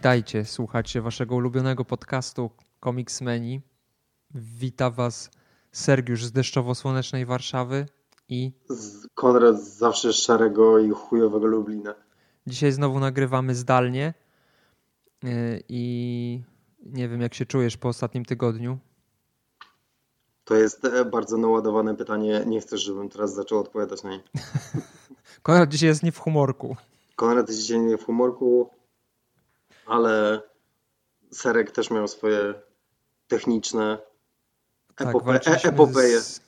Witajcie, słuchacie waszego ulubionego podcastu Comicsmeni. Wita was Sergiusz z deszczowo-słonecznej Warszawy i Konrad z zawsze szarego i chujowego Lublina. Dzisiaj znowu nagrywamy zdalnie yy, i nie wiem jak się czujesz po ostatnim tygodniu. To jest e, bardzo naładowane pytanie. Nie chcesz, żebym teraz zaczął odpowiadać na nie. Konrad dzisiaj jest nie w humorku. Konrad jest dzisiaj nie w humorku, ale Serek też miał swoje techniczne Tak, epope walczyliśmy epopeje. z,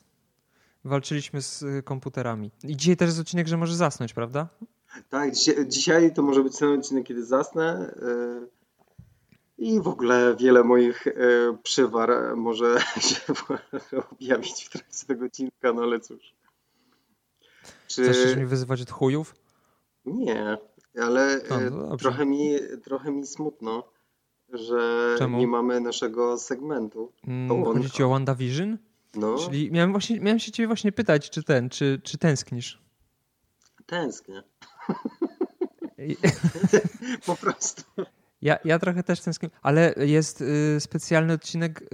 walczyliśmy z y, komputerami. I dzisiaj też jest odcinek, że może zasnąć, prawda? Tak, dzisiaj, dzisiaj to może być ten odcinek, kiedy zasnę. yy, I w ogóle wiele moich yy, przywar może się objawić w trakcie tego odcinka, no ale cóż. Czy... Chcesz mi wyzywać od chujów? Nie, ale No, e, no dobrze. trochę, mi, trochę mi smutno, że Czemu? nie mamy naszego segmentu. Mm, Chodzi ci o WandaVision? No, Czyli miałem, właśnie, miałem się ciebie właśnie pytać, czy ten, czy, czy tęsknisz? tęsknię. Po prostu. Ja, ja trochę też tęsknię, ale jest y, specjalny odcinek y,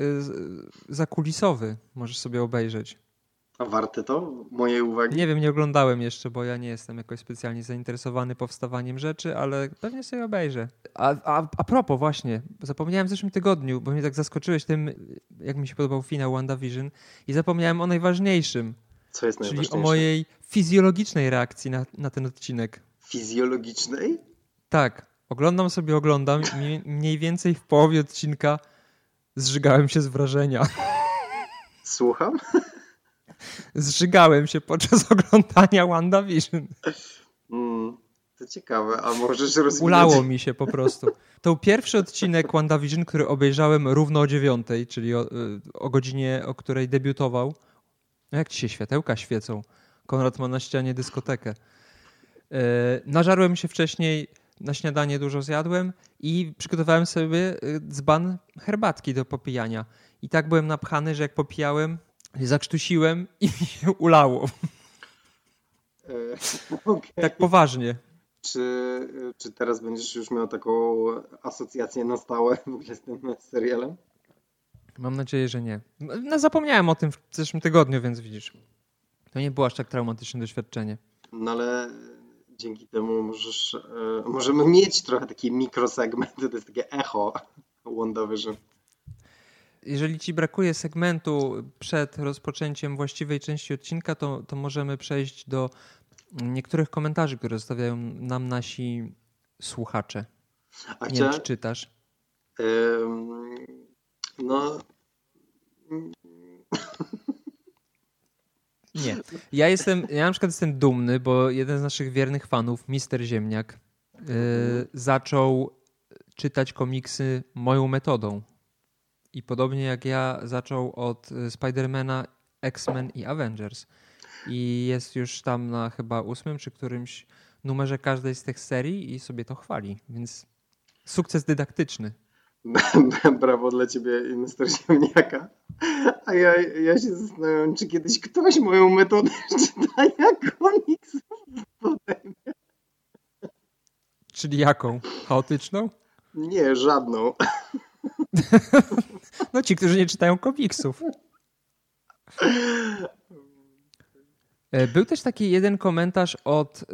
zakulisowy. Możesz sobie obejrzeć. A warte to? Mojej uwagi? Nie wiem, nie oglądałem jeszcze, bo ja nie jestem jakoś specjalnie zainteresowany powstawaniem rzeczy, ale pewnie sobie obejrzę. A, a, a propos właśnie, zapomniałem w zeszłym tygodniu, bo mnie tak zaskoczyłeś tym, jak mi się podobał finał WandaVision i zapomniałem o najważniejszym, Co jest czyli najważniejsze? o mojej fizjologicznej reakcji na, na ten odcinek. Fizjologicznej? Tak, oglądam sobie, oglądam i mniej- mniej więcej w połowie odcinka zżygałem się z wrażenia. Słucham? Zżygałem się podczas oglądania WandaVision. Mm, to ciekawe, a możesz rozwinąć? Ulało mi się po prostu. To był pierwszy odcinek WandaVision, który obejrzałem równo o dziewiątej, czyli o, y, o godzinie, o której debiutował. No jak ci się światełka świecą? Konrad ma na ścianie dyskotekę. E, Nażarłem się wcześniej, na śniadanie dużo zjadłem i przygotowałem sobie y, dzban herbatki do popijania. I tak byłem napchany, że jak popijałem, zakrztusiłem i mi się ulało. E, okej. Tak poważnie. czy, czy teraz będziesz już miał taką asocjację na stałe w ogóle z tym serialem? Mam nadzieję, że nie. No, zapomniałem o tym w zeszłym tygodniu, więc widzisz. To nie było aż tak traumatyczne doświadczenie. No ale dzięki temu możesz, e, możemy mieć trochę taki mikrosegment, to jest takie echo WandaVision. Jeżeli ci brakuje segmentu przed rozpoczęciem właściwej części odcinka, to, to możemy przejść do niektórych komentarzy, które zostawiają nam nasi słuchacze. A Nie wiem, czy czytasz. no Nie. Ja jestem, ja na przykład jestem dumny, bo jeden z naszych wiernych fanów, Mister Ziemniak, yy, zaczął czytać komiksy moją metodą. I podobnie jak ja, zaczął od y, Spidermana, X-Men i Avengers. I jest już tam na chyba ósmym czy którymś numerze każdej z tych serii i sobie to chwali. Więc sukces dydaktyczny. brawo dla ciebie Mr. Ziemniaka. A ja, ja się zastanawiam, czy kiedyś ktoś moją metodę czytania komiksów podejmie. Czyli jaką? Chaotyczną? Nie, żadną. No ci, którzy nie czytają komiksów. E, Był też taki jeden komentarz od y,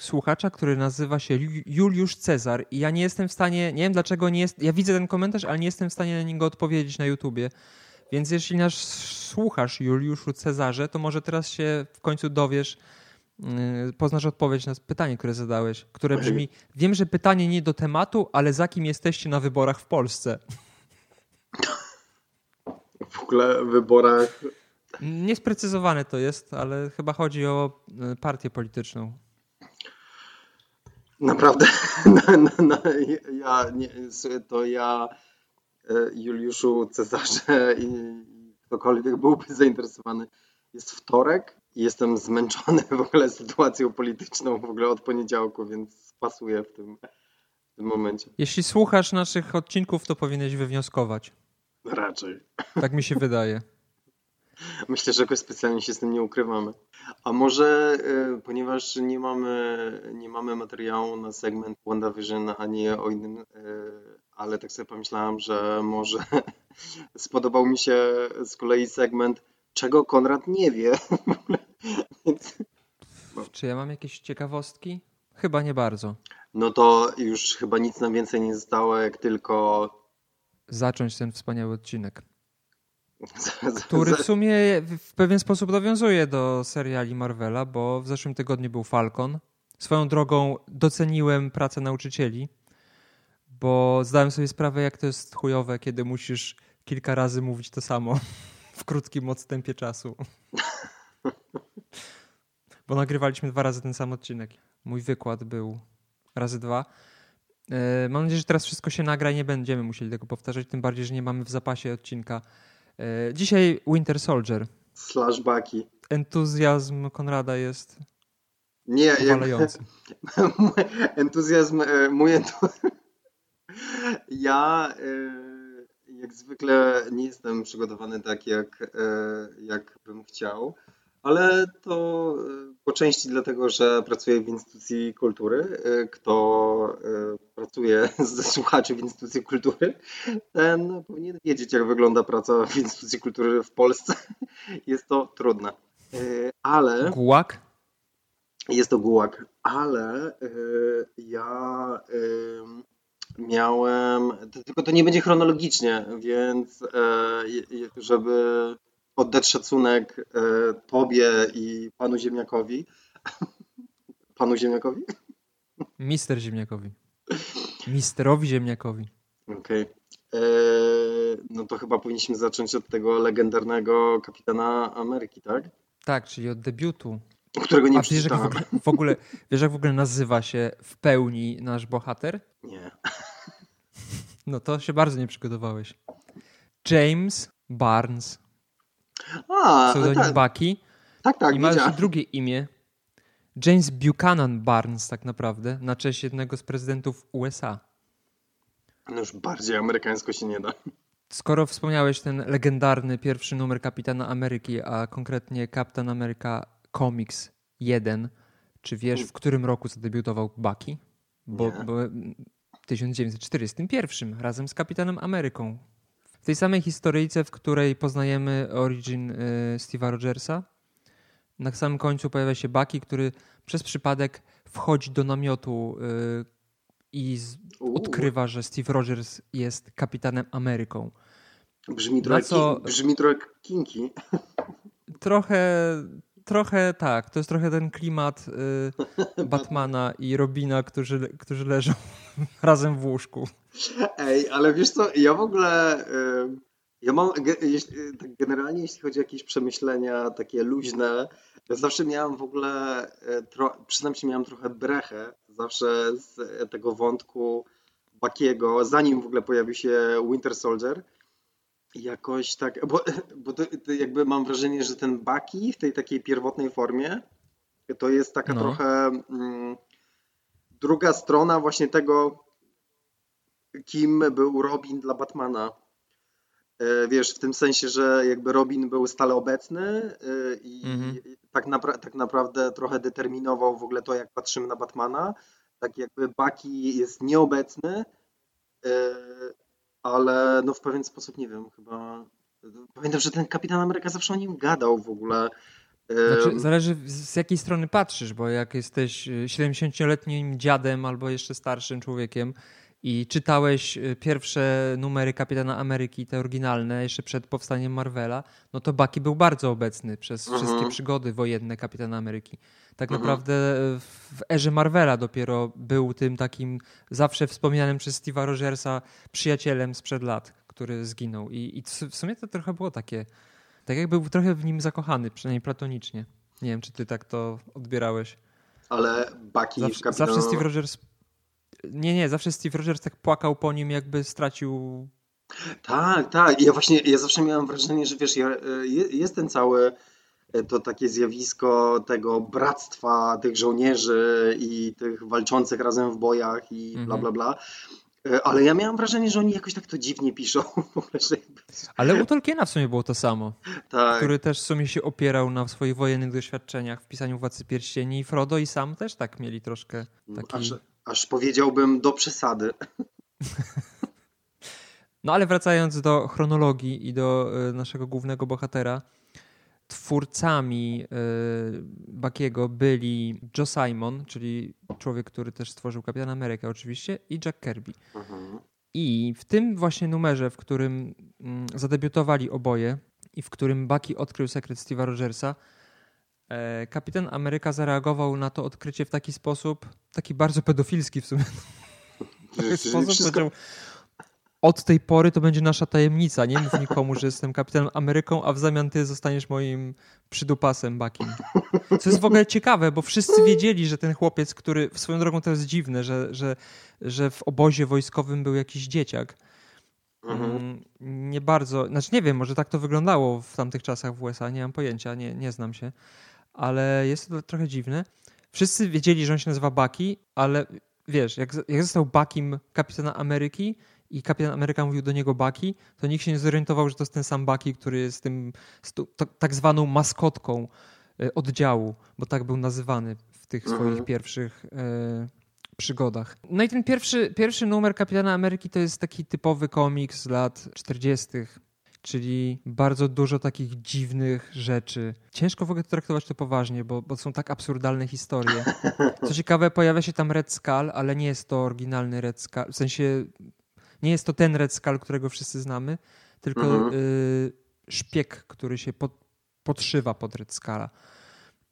słuchacza, który nazywa się Ju- Juliusz Cezar i ja nie jestem w stanie, nie wiem dlaczego nie jest, ja widzę ten komentarz, ale nie jestem w stanie na niego odpowiedzieć na YouTubie. Więc jeśli nasz słuchasz Juliuszu Cezarze, to może teraz się w końcu dowiesz, y, poznasz odpowiedź na pytanie, które zadałeś, które brzmi, wiem, że pytanie nie do tematu, ale za kim jesteście na wyborach w Polsce? W ogóle w wyborach Niesprecyzowane to jest, ale chyba chodzi o y, partię polityczną. Naprawdę, no, no, no, ja, nie, to ja e, Juliuszu Cezarze i ktokolwiek byłby zainteresowany. Jest wtorek i jestem zmęczony w ogóle sytuacją polityczną w ogóle od poniedziałku, więc pasuję w tym, w tym momencie. Jeśli słuchasz naszych odcinków, to powinieneś wywnioskować. Raczej. Tak mi się wydaje. Myślę, że jakoś specjalnie się z tym nie ukrywamy. A może, y, ponieważ nie mamy, nie mamy materiału na segment WandaVision ani o innym, y, ale tak sobie pomyślałam, że może spodobał mi się z kolei segment, czego Konrad nie wie. Więc... Czy ja mam jakieś ciekawostki? Chyba nie bardzo. No to już chyba nic nam więcej nie zostało, jak tylko zacząć ten wspaniały odcinek. Który w sumie w pewien sposób nawiązuje do seriali Marvela, bo w zeszłym tygodniu był Falcon. Swoją drogą doceniłem pracę nauczycieli, bo zdałem sobie sprawę, jak to jest chujowe, kiedy musisz kilka razy mówić to samo w krótkim odstępie czasu. Bo nagrywaliśmy dwa razy ten sam odcinek. Mój wykład był razy dwa. E, mam nadzieję, że teraz wszystko się nagra i nie będziemy musieli tego powtarzać, tym bardziej, że nie mamy w zapasie odcinka. E, dzisiaj Winter Soldier. Slash Bucky. Entuzjazm Konrada jest nie, powalający. entuzjazm, e, mój entuzjazm. Ja jak zwykle nie jestem przygotowany tak, jak, jak bym chciał. Ale to e, po części dlatego, że pracuję w instytucji kultury. E, kto e, pracuje ze słuchaczy w instytucji kultury, ten powinien wiedzieć, jak wygląda praca w instytucji kultury w Polsce. Jest to trudne. Ale. Gułak? Jest to gułak, ale ja miałem. Tylko to nie będzie chronologicznie, więc żeby oddać szacunek e, tobie i panu Ziemniakowi. Panu Ziemniakowi? Mister Ziemniakowi. Misterowi Ziemniakowi. Okej. Okay. E, no to chyba powinniśmy zacząć od tego legendarnego kapitana Ameryki, tak? Tak, czyli od debiutu. Którego nie A jak w ogóle, w ogóle, wiesz, jak w ogóle nazywa się w pełni nasz bohater? Nie. No to się bardzo nie przygotowałeś. James Barnes. A, pseudonim tak. Bucky. Tak, tak. I ma jeszcze drugie imię. James Buchanan Barnes tak naprawdę, na cześć jednego z prezydentów USA. No już bardziej amerykańsko się nie da. Skoro wspomniałeś ten legendarny pierwszy numer Kapitana Ameryki, a konkretnie Captain America Comics 1, czy wiesz w którym roku zadebiutował Bucky? Bo, bo w 1941 razem z Kapitanem Ameryką w tej samej historyjce, w której poznajemy origin y, Steve'a Rogersa, na samym końcu pojawia się Bucky, który przez przypadek wchodzi do namiotu y, i odkrywa, że Steve Rogers jest kapitanem Ameryką. Brzmi trochę, co... brzmi trochę kinki. Trochę, trochę tak. To jest trochę ten klimat y, Batmana i Robina, którzy, którzy leżą razem w łóżku. Ej, ale wiesz co, ja w ogóle. Ja mam tak generalnie, jeśli chodzi o jakieś przemyślenia takie luźne, ja zawsze miałem w ogóle, e, przyznam się, miałem trochę brechę zawsze z tego wątku Bakiego, zanim w ogóle pojawił się Winter Soldier. Jakoś tak, bo, bo to, to jakby mam wrażenie, że ten Baki w tej takiej pierwotnej formie to jest taka no. trochę mm, druga strona właśnie tego, kim był Robin dla Batmana. E, wiesz, w tym sensie, że jakby Robin był stale obecny e, i mhm. tak, napra tak naprawdę trochę determinował w ogóle to, jak patrzymy na Batmana. Tak jakby Bucky jest nieobecny, e, ale no w pewien sposób, nie wiem, chyba... Pamiętam, że ten Kapitan Ameryka zawsze o nim gadał w ogóle. Znaczy, zależy z jakiej strony patrzysz, bo jak jesteś 70-letnim dziadem albo jeszcze starszym człowiekiem, i czytałeś y, pierwsze numery Kapitana Ameryki, te oryginalne, jeszcze przed powstaniem Marvela, no to Bucky był bardzo obecny przez mhm. wszystkie przygody wojenne Kapitana Ameryki. Tak mhm. naprawdę w erze Marvela dopiero był tym takim zawsze wspominanym przez Steve'a Rogersa przyjacielem sprzed lat, który zginął. I, I w sumie to trochę było takie, tak jakby był trochę w nim zakochany, przynajmniej platonicznie. Nie wiem, czy ty tak to odbierałeś. Ale Bucky zawsze, Kapitan... zawsze Steve Rogers nie, nie, zawsze Steve Rogers tak płakał po nim, jakby stracił. Tak, tak. Ja właśnie, ja zawsze miałem wrażenie, że wiesz, ja, jest ten cały e, to takie zjawisko tego bractwa tych żołnierzy i tych walczących razem w bojach i bla, mhm. bla, bla. E, ale ja miałem wrażenie, że oni jakoś tak to dziwnie piszą. Ale u Tolkiena w sumie było to samo. Tak. Który też w sumie się opierał na swoich wojennych doświadczeniach w pisaniu Władcy Pierścieni. I Frodo i sam też tak mieli troszkę taki... Aż, aż powiedziałbym do przesady. No ale wracając do chronologii i do e, naszego głównego bohatera, twórcami e, Bakiego byli Joe Simon, czyli człowiek, który też stworzył Kapitan Amerykę oczywiście i Jack Kirby. Mhm. I w tym właśnie numerze, w którym mm, zadebiutowali oboje i w którym Bucky odkrył sekret Steve'a Rogersa, Kapitan Ameryka zareagował na to odkrycie w taki sposób, taki bardzo pedofilski w sumie. W sposób powiedział, od tej pory to będzie nasza tajemnica. Nie mów nikomu, że jestem kapitanem Ameryką, a w zamian ty zostaniesz moim przydupasem Bakim. Co jest w ogóle ciekawe, bo wszyscy wiedzieli, że ten chłopiec, który swoją drogą to jest dziwne, że, że, że w obozie wojskowym był jakiś dzieciak. Mhm. Mm, nie bardzo, znaczy nie wiem, może tak to wyglądało w tamtych czasach w USA, nie mam pojęcia, nie, nie znam się, ale jest to trochę dziwne. Wszyscy wiedzieli, że on się nazywa Baki, ale wiesz, jak, jak został Bakim kapitana Ameryki, i kapitan Ameryka mówił do niego Baki, to nikt się nie zorientował, że to jest ten sam Baki, który jest tym tak zwaną maskotką e, oddziału, bo tak był nazywany w tych mhm. swoich pierwszych e, przygodach. No i ten pierwszy, pierwszy numer Kapitana Ameryki to jest taki typowy komiks z lat 40., czyli bardzo dużo takich dziwnych rzeczy. Ciężko w ogóle traktować to poważnie, bo, bo są tak absurdalne historie. Co ciekawe, pojawia się tam Red Skull, ale nie jest to oryginalny Red Skull. W sensie nie jest to ten Red Skull, którego wszyscy znamy, tylko mhm. y, szpieg, który się pod, podszywa pod Red Skulla.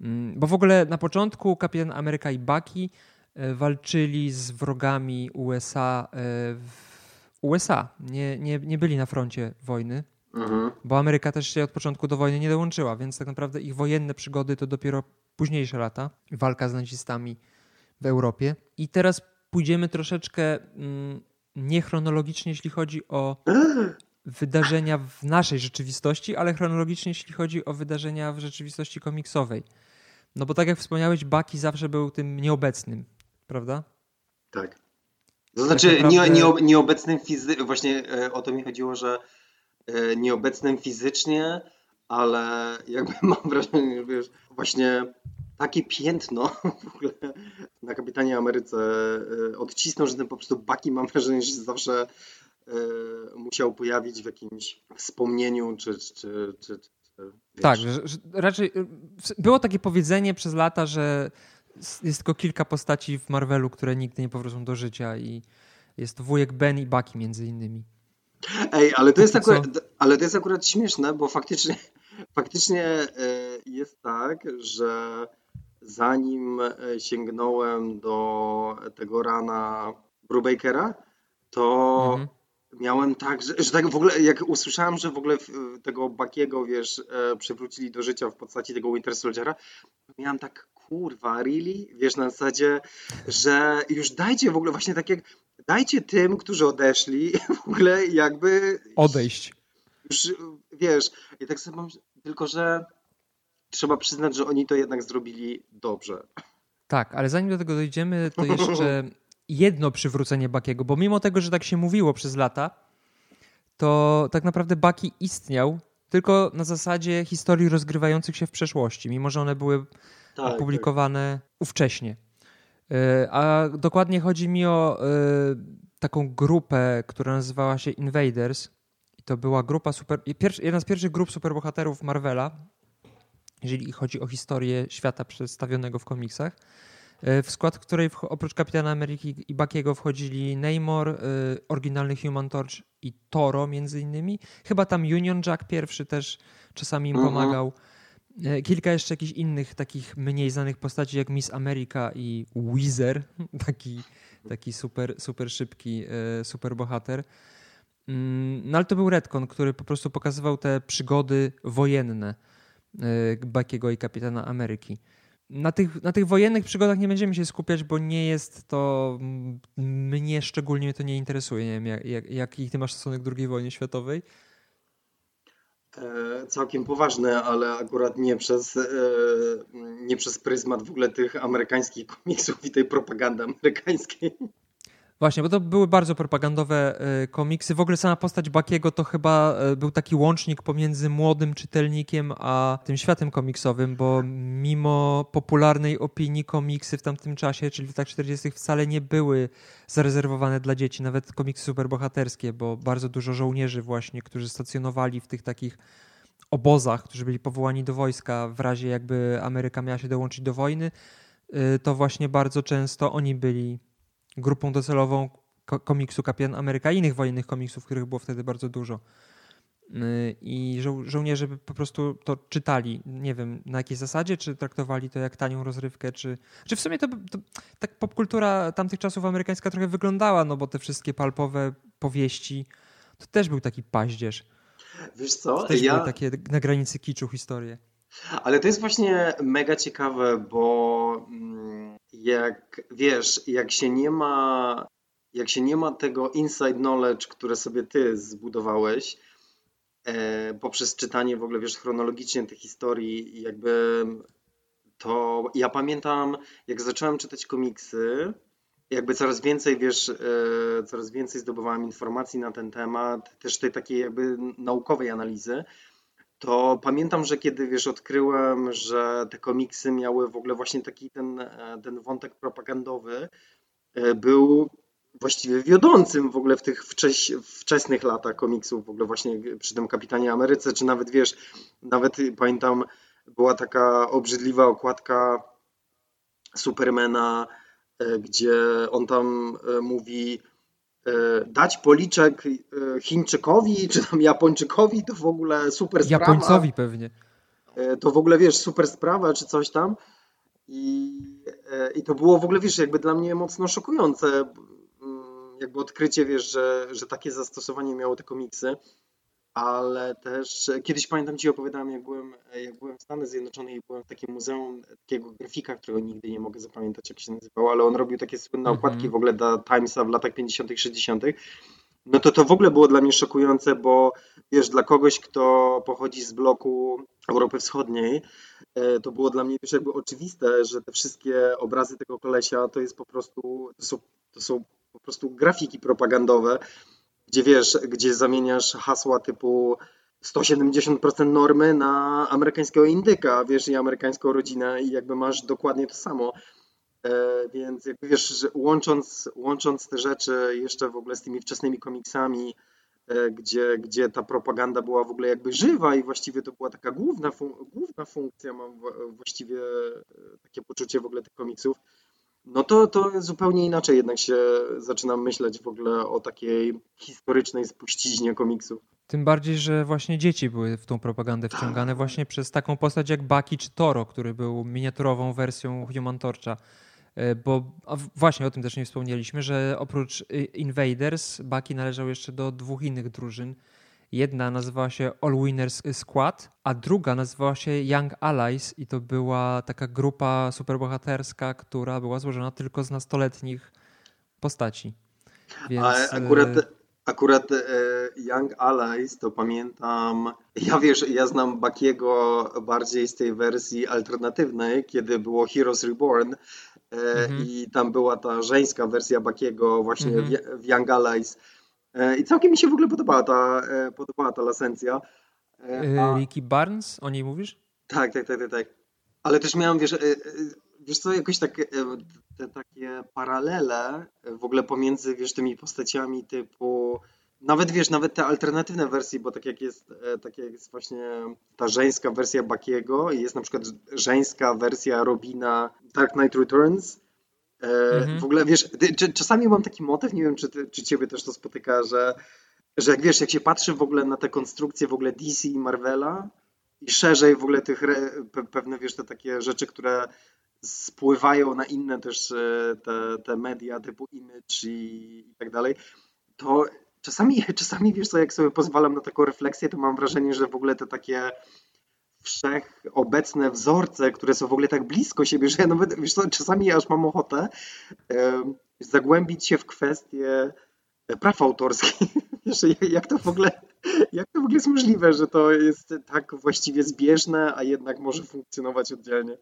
Mm, bo w ogóle na początku Kapitan Ameryka i Bucky y, walczyli z wrogami USA y, w USA. Nie, nie, nie byli na froncie wojny, mhm. bo Ameryka też się od początku do wojny nie dołączyła, więc tak naprawdę ich wojenne przygody to dopiero późniejsze lata. Walka z nazistami w Europie. I teraz pójdziemy troszeczkę mm, niechronologicznie, jeśli chodzi o wydarzenia w naszej rzeczywistości, ale chronologicznie, jeśli chodzi o wydarzenia w rzeczywistości komiksowej. No bo tak jak wspomniałeś, Baki zawsze był tym nieobecnym, prawda? Tak. To znaczy tak naprawdę... nie, nie, nieobecnym fizycznie, właśnie e, o to mi chodziło, że nieobecnym fizycznie, ale jakby mam wrażenie, że wiesz, właśnie takie piętno w ogóle na Kapitanie Ameryce e, odcisnął, że ten po prostu Baki mam wrażenie, że zawsze e, musiał pojawić w jakimś wspomnieniu, czy, czy, czy, czy tak, że, że raczej e, było takie powiedzenie przez lata, że jest tylko kilka postaci w Marvelu, które nigdy nie powrócą do życia i jest wujek Ben i Baki między innymi. Ej, ale to jest akurat, ale to jest akurat śmieszne, bo faktycznie, faktycznie jest tak, że zanim e, sięgnąłem do tego rana Brubakera, to mhm. miałem tak, że, że, tak w ogóle jak usłyszałem, że w ogóle tego Bakiego, wiesz, e, przywrócili do życia w postaci tego Winter Soldiera, miałem tak, kurwa, really? Wiesz, na zasadzie, że już dajcie w ogóle właśnie tak jak, dajcie tym, którzy odeszli, w ogóle jakby... Odejść. Już, wiesz, i tak sobie mam, tylko że trzeba przyznać, że oni to jednak zrobili dobrze. Tak, ale zanim do tego dojdziemy, to jeszcze jedno przywrócenie Bakiego, bo mimo tego, że tak się mówiło przez lata, to tak naprawdę Baki istniał tylko na zasadzie historii rozgrywających się w przeszłości, mimo że one były tak, opublikowane tak. ówcześnie. E, a dokładnie chodzi mi o e, taką grupę, która nazywała się Invaders. I to była grupa super. Jedna z pierwszych grup superbohaterów Marvela, jeżeli chodzi o historię świata przedstawionego w komiksach, e, w skład której oprócz Kapitana Ameryki i Bakiego wchodzili Namor, oryginalny Human Torch i Toro między innymi. Chyba tam Union Jack pierwszy też czasami im mhm. pomagał. Y, kilka jeszcze jakichś innych takich mniej znanych postaci jak Miss America i Weezer, taki, taki super, super szybki y, super bohater. Mm, no ale to był Redcon, który po prostu pokazywał te przygody wojenne Y, Bakiego i Kapitana Ameryki. Na tych, na tych wojennych przygodach nie będziemy się skupiać, bo nie jest to. Mnie szczególnie to nie interesuje. Nie wiem, jak, jak, jaki ty masz stosunek do II wojny światowej? E, całkiem poważne, ale akurat nie przez, e, nie przez pryzmat w ogóle tych amerykańskich komiksów i tej propagandy amerykańskiej. Właśnie, bo to były bardzo propagandowe e, komiksy. W ogóle sama postać Bakiego to chyba e, był taki łącznik pomiędzy młodym czytelnikiem a tym światem komiksowym, bo mimo popularnej opinii komiksy w tamtym czasie, czyli w latach 40. wcale nie były zarezerwowane dla dzieci, nawet komiksy superbohaterskie, bo bardzo dużo żołnierzy właśnie, którzy stacjonowali w tych takich obozach, którzy byli powołani do wojska w razie jakby Ameryka miała się dołączyć do wojny, e, to właśnie bardzo często oni byli grupą docelową komiksu Kapitan Ameryka i innych wojennych komiksów, których było wtedy bardzo dużo. Y, I żo żołnierze po prostu to czytali, nie wiem na jakiej zasadzie, czy traktowali to jak tanią rozrywkę, czy, czy w sumie to, to tak popkultura tamtych czasów amerykańska trochę wyglądała, no bo te wszystkie palpowe powieści, to też był taki paździerz. Wiesz co? To też ja... były takie na granicy kiczu historie. Ale to jest właśnie mega ciekawe, bo mm, jak wiesz, jak się nie ma, jak się nie ma tego inside knowledge, które sobie ty zbudowałeś, e, poprzez czytanie w ogóle, wiesz, chronologicznie tych historii, jakby to ja pamiętam, jak zacząłem czytać komiksy, jakby coraz więcej, wiesz, e, coraz więcej zdobywałem informacji na ten temat, też tej takiej jakby naukowej analizy, to pamiętam, że kiedy wiesz, odkryłem, że te komiksy miały w ogóle właśnie taki ten, e, ten wątek propagandowy, e, był właściwie wiodącym w ogóle w tych wcześ, wczesnych latach komiksów, w ogóle właśnie przy tym Kapitanie Ameryce, czy nawet wiesz, nawet pamiętam, była taka obrzydliwa okładka Supermana, e, gdzie on tam mówi dać policzek e, Chińczykowi czy tam Japończykowi, to w ogóle super sprawa. Japońcowi pewnie. E, to w ogóle, wiesz, super sprawa czy coś tam. I, I to było w ogóle, wiesz, jakby dla mnie mocno szokujące, mm, jakby odkrycie, wiesz, że, że takie zastosowanie miało te komiksy ale też kiedyś pamiętam Ci opowiadałem, jak byłem, jak byłem w Stanach Zjednoczonych i byłem w takim muzeum takiego grafika, którego nigdy nie mogę zapamiętać, jak się nazywał, ale on robił takie słynne mhm. okładki w ogóle dla Timesa w latach 50., 60. No to to w ogóle było dla mnie szokujące, bo wiesz, dla kogoś, kto pochodzi z bloku Europy Wschodniej, e, to było dla mnie wiesz, jakby oczywiste, że te wszystkie obrazy tego kolesia to jest po prostu, to są, to są po prostu grafiki propagandowe, gdzie wiesz, gdzie zamieniasz hasła typu 170% normy na amerykańskiego indyka, wiesz, i amerykańską rodzinę i jakby masz dokładnie to samo. E, więc jakby wiesz, łącząc, łącząc te rzeczy jeszcze w ogóle z tymi wczesnymi komiksami, e, gdzie, gdzie ta propaganda była w ogóle jakby żywa i właściwie to była taka główna, fun- główna funkcja, mam właściwie e, takie poczucie w ogóle tych komiksów, no to, to zupełnie inaczej jednak się zaczynam myśleć w ogóle o takiej historycznej spuściźnie komiksów. Tym bardziej, że właśnie dzieci były w tą propagandę wciągane właśnie przez taką postać jak Bucky czy Toro, który był miniaturową wersją Human Torcha. E, bo właśnie o tym też nie wspomnieliśmy, że oprócz Invaders Bucky należał jeszcze do dwóch innych drużyn – Jedna nazywała się All Winners Squad, a druga nazywała się Young Allies i to była taka grupa superbohaterska, która była złożona tylko z nastoletnich postaci. Więc... A akurat, e, akurat e, Young Allies to pamiętam, ja wiesz, ja znam Bakiego bardziej z tej wersji alternatywnej, kiedy było Heroes Reborn, e, mhm. i tam była ta żeńska wersja Bakiego właśnie mhm. w Young Allies I całkiem mi się w ogóle podobała ta, e, podobała ta lasencja. E, a... Ricky Barnes, o niej mówisz? Tak, tak, tak, tak, tak. Ale też miałem, wiesz, wiesz co, jakoś tak, te takie paralele w ogóle pomiędzy, wiesz, tymi postaciami typu nawet wiesz, nawet te alternatywne wersje, bo tak jak jest, tak jak jest właśnie ta żeńska wersja Bakiego i jest na przykład żeńska wersja Robina Dark Knight Returns, Mhm. W ogóle wiesz, czasami mam taki motyw, nie wiem, czy, ty, czy ciebie też to spotyka, że, że jak wiesz, jak się patrzy w ogóle na te konstrukcje w ogóle DC i Marvela i szerzej w ogóle tych pewne, wiesz, te takie rzeczy, które spływają na inne też e, te, te media typu Image i, i tak dalej, to czasami, czasami wiesz co, jak sobie pozwalam na taką refleksję, to mam wrażenie, że w ogóle te takie wszechobecne wzorce, które są w ogóle tak blisko siebie, że ja nawet, wiesz czasami aż mam ochotę zagłębić się w kwestie praw autorskich. Wiesz, jak to w ogóle, jak to w ogóle jest możliwe, że to jest tak właściwie zbieżne, a jednak może funkcjonować oddzielnie?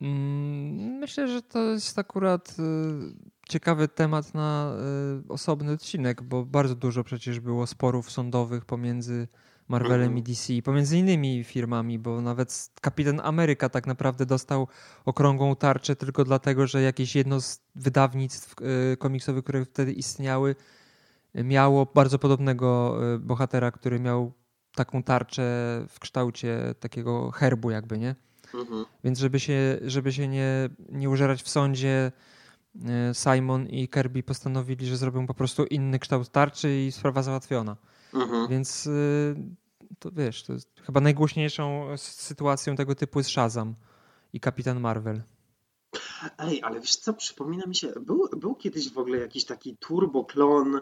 Mm, myślę, że to jest akurat y, ciekawy temat na y, osobny odcinek, bo bardzo dużo przecież było sporów sądowych pomiędzy Marvelem mm. i DC, pomiędzy innymi firmami, bo nawet Kapitan Ameryka tak naprawdę dostał okrągłą tarczę tylko dlatego, że jakieś jedno z wydawnictw y, komiksowych, które wtedy istniały, miało bardzo podobnego y, bohatera, który miał taką tarczę w kształcie takiego herbu jakby, nie? Mhm. Więc żeby się, żeby się nie, nie użerać w sądzie, e, Simon i Kirby postanowili, że zrobią po prostu inny kształt tarczy i sprawa załatwiona. Mhm. Więc e, to wiesz, to jest chyba najgłośniejszą sytuacją tego typu jest Shazam i Kapitan Marvel. Ej, ale wiesz co, przypomina mi się, był, był kiedyś w ogóle jakiś taki turboklon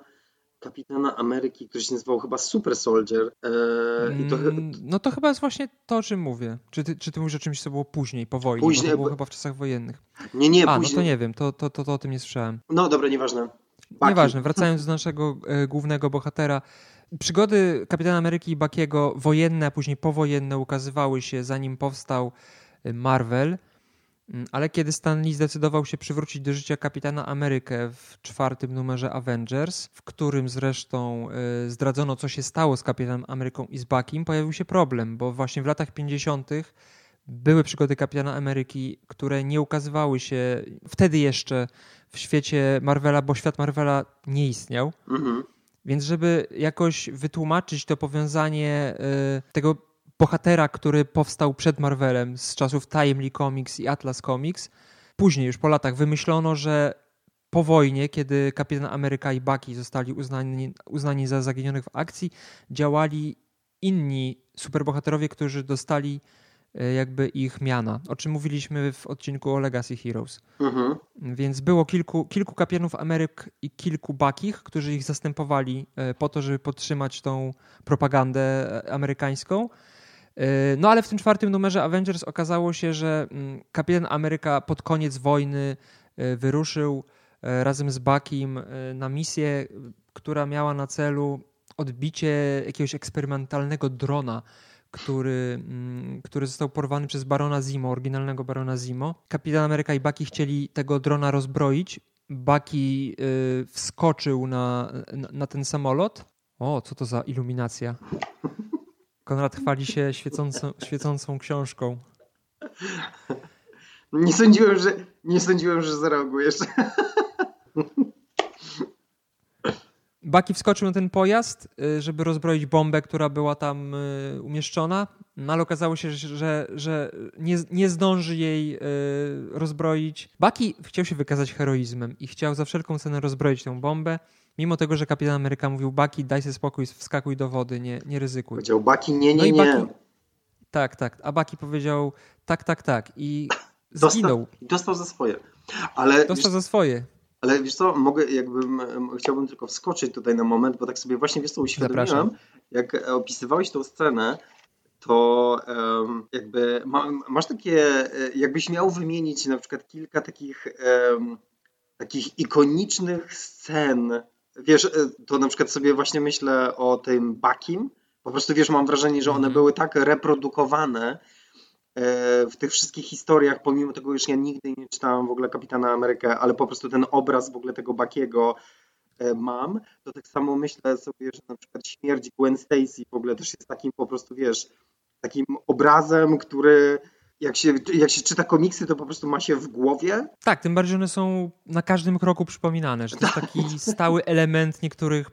kapitana Ameryki, który się nazywał chyba Super Soldier. Eee, to... Mm, no to chyba jest właśnie to, o czym mówię. Czy ty, czy ty mówisz o czymś, co było później, po wojnie? Później, to było bo... chyba w czasach wojennych. Nie, nie, A, później. no to nie wiem, to, to, to, to o tym nie słyszałem. No dobra, nieważne. Baki. Nieważne, wracając do naszego e, głównego bohatera. Przygody Kapitana Ameryki i Bakiego, wojenne, a później powojenne, ukazywały się zanim powstał e, Marvel. Mm, ale kiedy Stan Lee zdecydował się przywrócić do życia Kapitana Amerykę w czwartym numerze Avengers, w którym zresztą y, zdradzono, co się stało z Kapitanem Ameryką i z Buckiem, pojawił się problem, bo właśnie w latach 50. były przygody Kapitana Ameryki, które nie ukazywały się wtedy jeszcze w świecie Marvela, bo świat Marvela nie istniał. Mhm. Więc żeby jakoś wytłumaczyć to powiązanie y, tego bohatera, który powstał przed Marvelem z czasów Timely Comics i Atlas Comics. Później, już po latach, wymyślono, że po wojnie, kiedy Kapitan Ameryka i Bucky zostali uznani, uznani za zaginionych w akcji, działali inni superbohaterowie, którzy dostali jakby ich miana, o czym mówiliśmy w odcinku o Legacy Heroes. Mhm. Więc było kilku, kilku kapitanów Ameryk i kilku Bakich, którzy ich zastępowali e, po to, żeby podtrzymać tą propagandę e, amerykańską. E, no ale w tym czwartym numerze Avengers okazało się, że mm, kapitan Ameryka pod koniec wojny e, wyruszył e, razem z Buckiem na misję, która miała na celu odbicie jakiegoś eksperymentalnego drona, który, mm, który został porwany przez Barona Zimo, oryginalnego Barona Zimo. Kapitan Ameryka i Bucky chcieli tego drona rozbroić. Bucky wskoczył na, na, na ten samolot. O, co to za iluminacja? Konrad chwali się świecącą, świecącą książką. Nie sądziłem, że nie sądziłem, że zareagujesz. Baki wskoczył na ten pojazd, y, żeby rozbroić bombę, która była tam y, umieszczona, no ale okazało się, że, że nie, nie zdąży jej y, rozbroić. Baki chciał się wykazać heroizmem i chciał za wszelką cenę rozbroić tę bombę. Mimo tego, że kapitan Ameryka mówił Baki, daj sobie spokój, wskakuj do wody, nie, nie ryzykuj. Powiedział Baki, nie, nie, no nie. Baki, tak, tak. A Baki powiedział tak, tak, tak. I zginął. Dostał, dostał za swoje. Ale, dostał za swoje. Ale wiesz co, mogę, jakbym, chciałbym tylko wskoczyć tutaj na moment, bo tak sobie właśnie, wiesz co, uświadomiłem, Zapraszam. jak opisywałeś tą scenę, to um, jakby ma, masz takie, e, jakbyś miał wymienić na przykład kilka takich um, takich ikonicznych scen Wiesz, e, to na przykład sobie właśnie myślę o tym Bakim. Po prostu wiesz, mam wrażenie, że one mm. były tak reprodukowane e, w tych wszystkich historiach, pomimo tego, już ja nigdy nie czytałem w ogóle Kapitana Amerykę, ale po prostu ten obraz w ogóle tego Bakiego e, mam, to tak samo myślę sobie, że na przykład śmierć Gwen Stacy w ogóle też jest takim po prostu, wiesz, takim obrazem, który jak się, jak się czyta komiksy, to po prostu ma się w głowie. Tak, tym bardziej one są na każdym kroku przypominane, że to jest taki stały element niektórych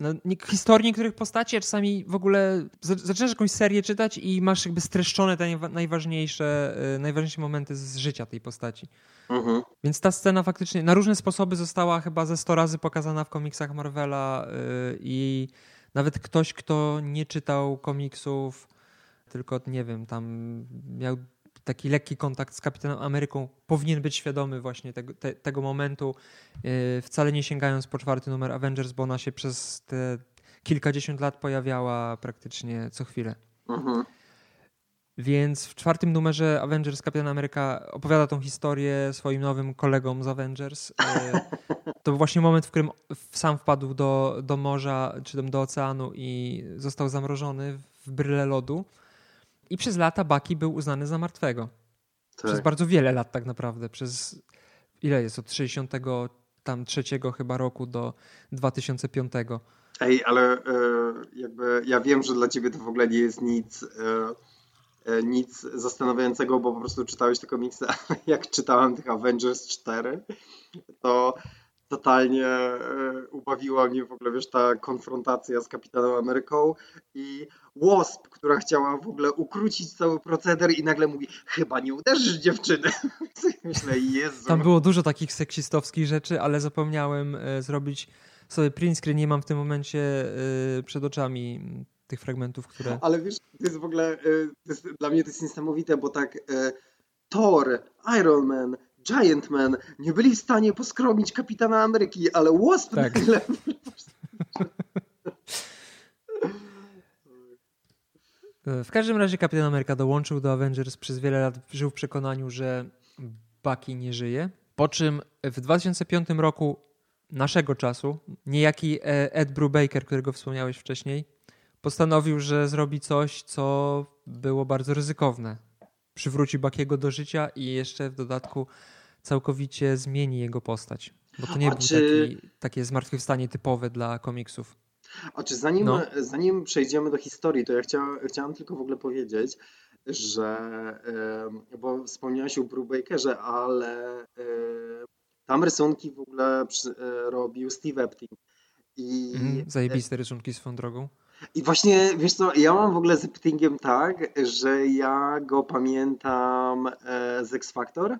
no, historii niektórych postaci, a czasami w ogóle zaczynasz jakąś serię czytać i masz jakby streszczone te najważniejsze, y, najważniejsze momenty z życia tej postaci. Mhm. Więc ta scena faktycznie na różne sposoby została chyba ze 100 razy pokazana w komiksach Marvela yy, i nawet ktoś, kto nie czytał komiksów, tylko nie wiem, tam miał taki lekki kontakt z Kapitanem Ameryką powinien być świadomy właśnie tego, te, tego momentu, yy, wcale nie sięgając po czwarty numer Avengers, bo ona się przez te kilkadziesiąt lat pojawiała praktycznie co chwilę. Mhm. Więc w czwartym numerze Avengers Kapitan Ameryka opowiada tą historię swoim nowym kolegom z Avengers. Yy, to był właśnie moment, w którym sam wpadł do, do morza czy do oceanu i został zamrożony w bryle lodu. I przez lata Baki był uznany za martwego. Tak. Przez bardzo wiele lat tak naprawdę. Przez ile jest? Od 63 tam trzeciego chyba roku do 2005. Ej, ale e, jakby ja wiem, że dla ciebie to w ogóle nie jest nic, e, e, nic zastanawiającego, bo po prostu czytałeś te komiksy, jak czytałem tych Avengers 4, to totalnie ubawiła mnie w ogóle, wiesz, ta konfrontacja z Kapitanem Ameryką i Wasp, która chciała w ogóle ukrócić cały proceder i nagle mówi, chyba nie uderzysz dziewczyny. Myślę, Jezu. Tam było dużo takich seksistowskich rzeczy, ale zapomniałem zrobić sobie print screen nie mam w tym momencie y, przed oczami tych fragmentów, które... Ale wiesz, to jest w ogóle, jest, dla mnie to jest niesamowite, bo tak Thor, Iron Man, Giant Man nie byli w stanie poskromić Kapitana Ameryki, ale Wasp tak. W każdym razie Kapitan Ameryka dołączył do Avengers, przez wiele lat żył w przekonaniu, że Bucky nie żyje. Po czym w 2005 roku naszego czasu, niejaki e, Ed Brubaker, którego wspomniałeś wcześniej, postanowił, że zrobi coś, co było bardzo ryzykowne. Przywróci Bakiego do życia i jeszcze w dodatku całkowicie zmieni jego postać. Bo to nie był czy... taki, takie zmartwychwstanie typowe dla komiksów. A czy zanim, no. zanim przejdziemy do historii, to ja chciałem, chciałem tylko w ogóle powiedzieć, że, bo wspomniałeś o Brubakerze, ale tam rysunki w ogóle e, robił Steve Epting. I, mm, zajebiste rysunki swoją drogą. I właśnie, wiesz co, ja mam w ogóle z Eptingiem tak, że ja go pamiętam e, z X Factor e,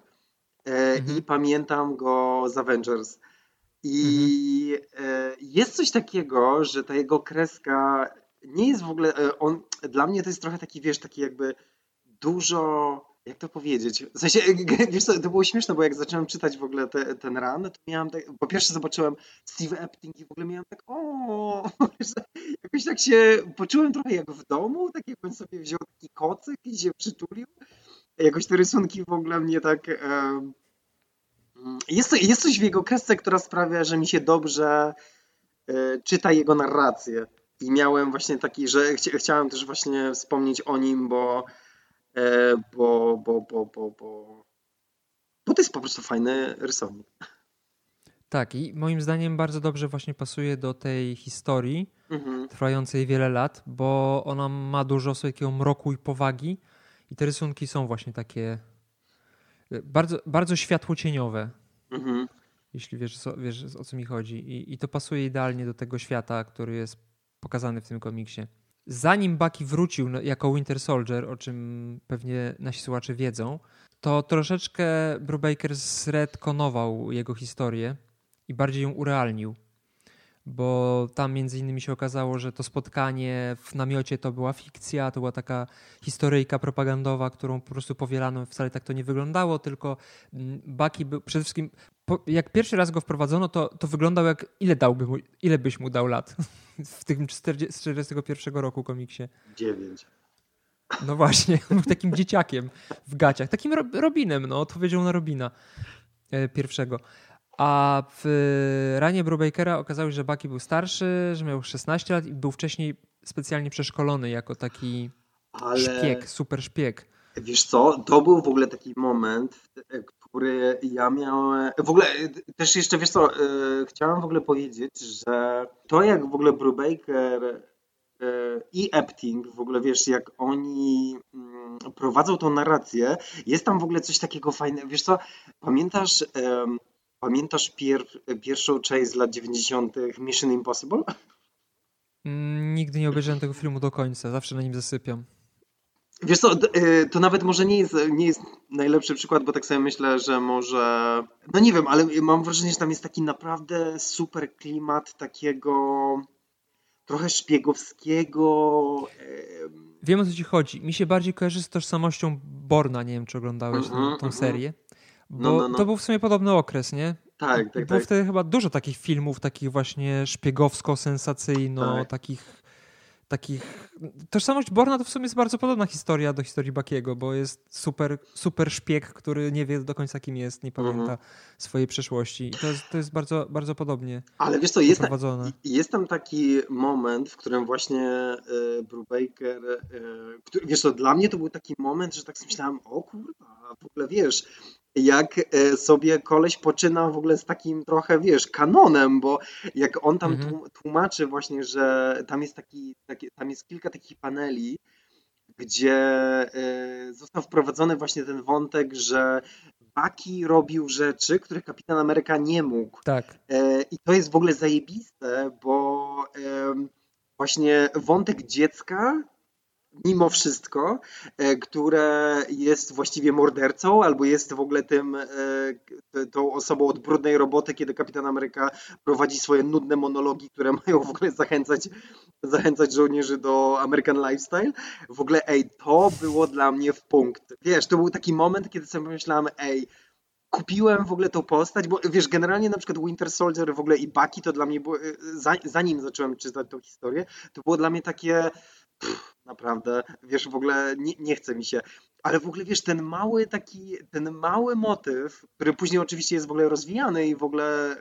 mhm. i pamiętam go z Avengers. I mhm. jest coś takiego, że ta jego kreska nie jest w ogóle, on, dla mnie to jest trochę taki, wiesz, taki jakby dużo jak to powiedzieć? W sensie, wiesz co, to było śmieszne, bo jak zacząłem czytać w ogóle te, ten run, to miałem tak, po pierwsze zobaczyłem Steve Epting i w ogóle miałem tak, o, jakoś tak się poczułem trochę jak w domu, tak jakbym sobie wziął taki kocyk i się przytulił. Jakoś te rysunki w ogóle mnie tak... Jest, jest coś w jego kresce, która sprawia, że mi się dobrze e, czyta jego narrację. I miałem właśnie taki, że chciałem też właśnie wspomnieć o nim, bo E, bo, bo, bo, bo, bo, bo to jest po prostu fajny rysownik. Tak, i moim zdaniem bardzo dobrze właśnie pasuje do tej historii mhm. trwającej wiele lat, bo ona ma dużo takiego mroku i powagi i te rysunki są właśnie takie e, bardzo, bardzo światłocieniowe. Mhm. Jeśli wiesz, wiesz o co mi chodzi. I, I to pasuje idealnie do tego świata, który jest pokazany w tym komiksie zanim Bucky wrócił jako Winter Soldier, o czym pewnie nasi słuchacze wiedzą, to troszeczkę Brubaker zredkonował jego historię i bardziej ją urealnił. Bo tam między innymi się okazało, że to spotkanie w namiocie to była fikcja, to była taka historyjka propagandowa, którą po prostu powielano. Wcale tak to nie wyglądało, tylko mm, Bucky był przede wszystkim jak pierwszy raz go wprowadzono, to, to wyglądał jak ile dałby mu, ile byś mu dał lat w tym 40, 41 roku komiksie? Dziewięć. No właśnie, był takim dzieciakiem w gaciach, takim Robinem, no, odpowiedział na Robina e, pierwszego. A w ranie Brubakera okazało się, że Bucky był starszy, że miał 16 lat i był wcześniej specjalnie przeszkolony jako taki Ale... szpieg, super szpieg. Wiesz co, to był w ogóle taki moment, który ja miałem. W ogóle też jeszcze wiesz co, e, chciałem w ogóle powiedzieć, że to jak w ogóle Brubaker e, i Epting, w ogóle wiesz, jak oni mm, prowadzą tą narrację, jest tam w ogóle coś takiego fajnego. Wiesz co, pamiętasz, pamiętasz pier, pierwszą część z lat 90. Mission Impossible? Mm, nigdy nie obejrzałem tego filmu do końca, zawsze na nim zasypiam. Wiesz co, y, to nawet może nie jest, nie jest najlepszy przykład, bo tak sobie myślę, że może. No nie wiem, ale mam wrażenie, że tam jest taki naprawdę super klimat takiego trochę szpiegowskiego. Wiem o co ci chodzi. Mi się bardziej kojarzy z tożsamością Borna. Nie wiem, czy oglądałeś mm -hmm, tą, tą mm -hmm. serię. Bo no, no, no. to był w sumie podobny okres, nie? Tak, tak, Było tak. wtedy chyba dużo takich filmów, takich właśnie szpiegowsko-sensacyjno, tak. takich takich... Tożsamość Borna to w sumie jest bardzo podobna historia do historii Bakiego, bo jest super, super szpieg, który nie wie do końca kim jest, nie pamięta mhm. swojej przeszłości. I to jest, to jest bardzo, bardzo podobnie Ale wiesz co, jest, tam, jest tam taki moment, w którym właśnie e, Brubaker, e, który, wiesz co, dla mnie to był taki moment, że tak sobie myślałem, o kurwa, w ogóle wiesz, jak e, sobie koleś poczyna w ogóle z takim trochę, wiesz, kanonem, bo jak on tam mhm. tłumaczy właśnie, że tam jest taki, taki, tam jest kilka takich paneli, gdzie e, został wprowadzony właśnie ten wątek, że Baki robił rzeczy, których Kapitan Ameryka nie mógł. Tak. E, I to jest w ogóle zajebiste, bo właśnie wątek dziecka mimo wszystko, e, które jest właściwie mordercą albo jest w ogóle tym, e, tą osobą od brudnej roboty, kiedy Kapitan Ameryka prowadzi swoje nudne monologi, które mają w ogóle zachęcać, zachęcać żołnierzy do American Lifestyle. W ogóle, ej, to było dla mnie w punkt. Wiesz, to był taki moment, kiedy sobie myślałem, ej, kupiłem w ogóle tą postać, bo wiesz, generalnie na przykład Winter Soldier w ogóle i Bucky to dla mnie było, e, zanim zacząłem czytać tą historię, to było dla mnie takie pff, naprawdę, wiesz, w ogóle nie, nie chce mi się. Ale w ogóle, wiesz, ten mały taki, ten mały motyw, który później oczywiście jest w ogóle rozwijany i w ogóle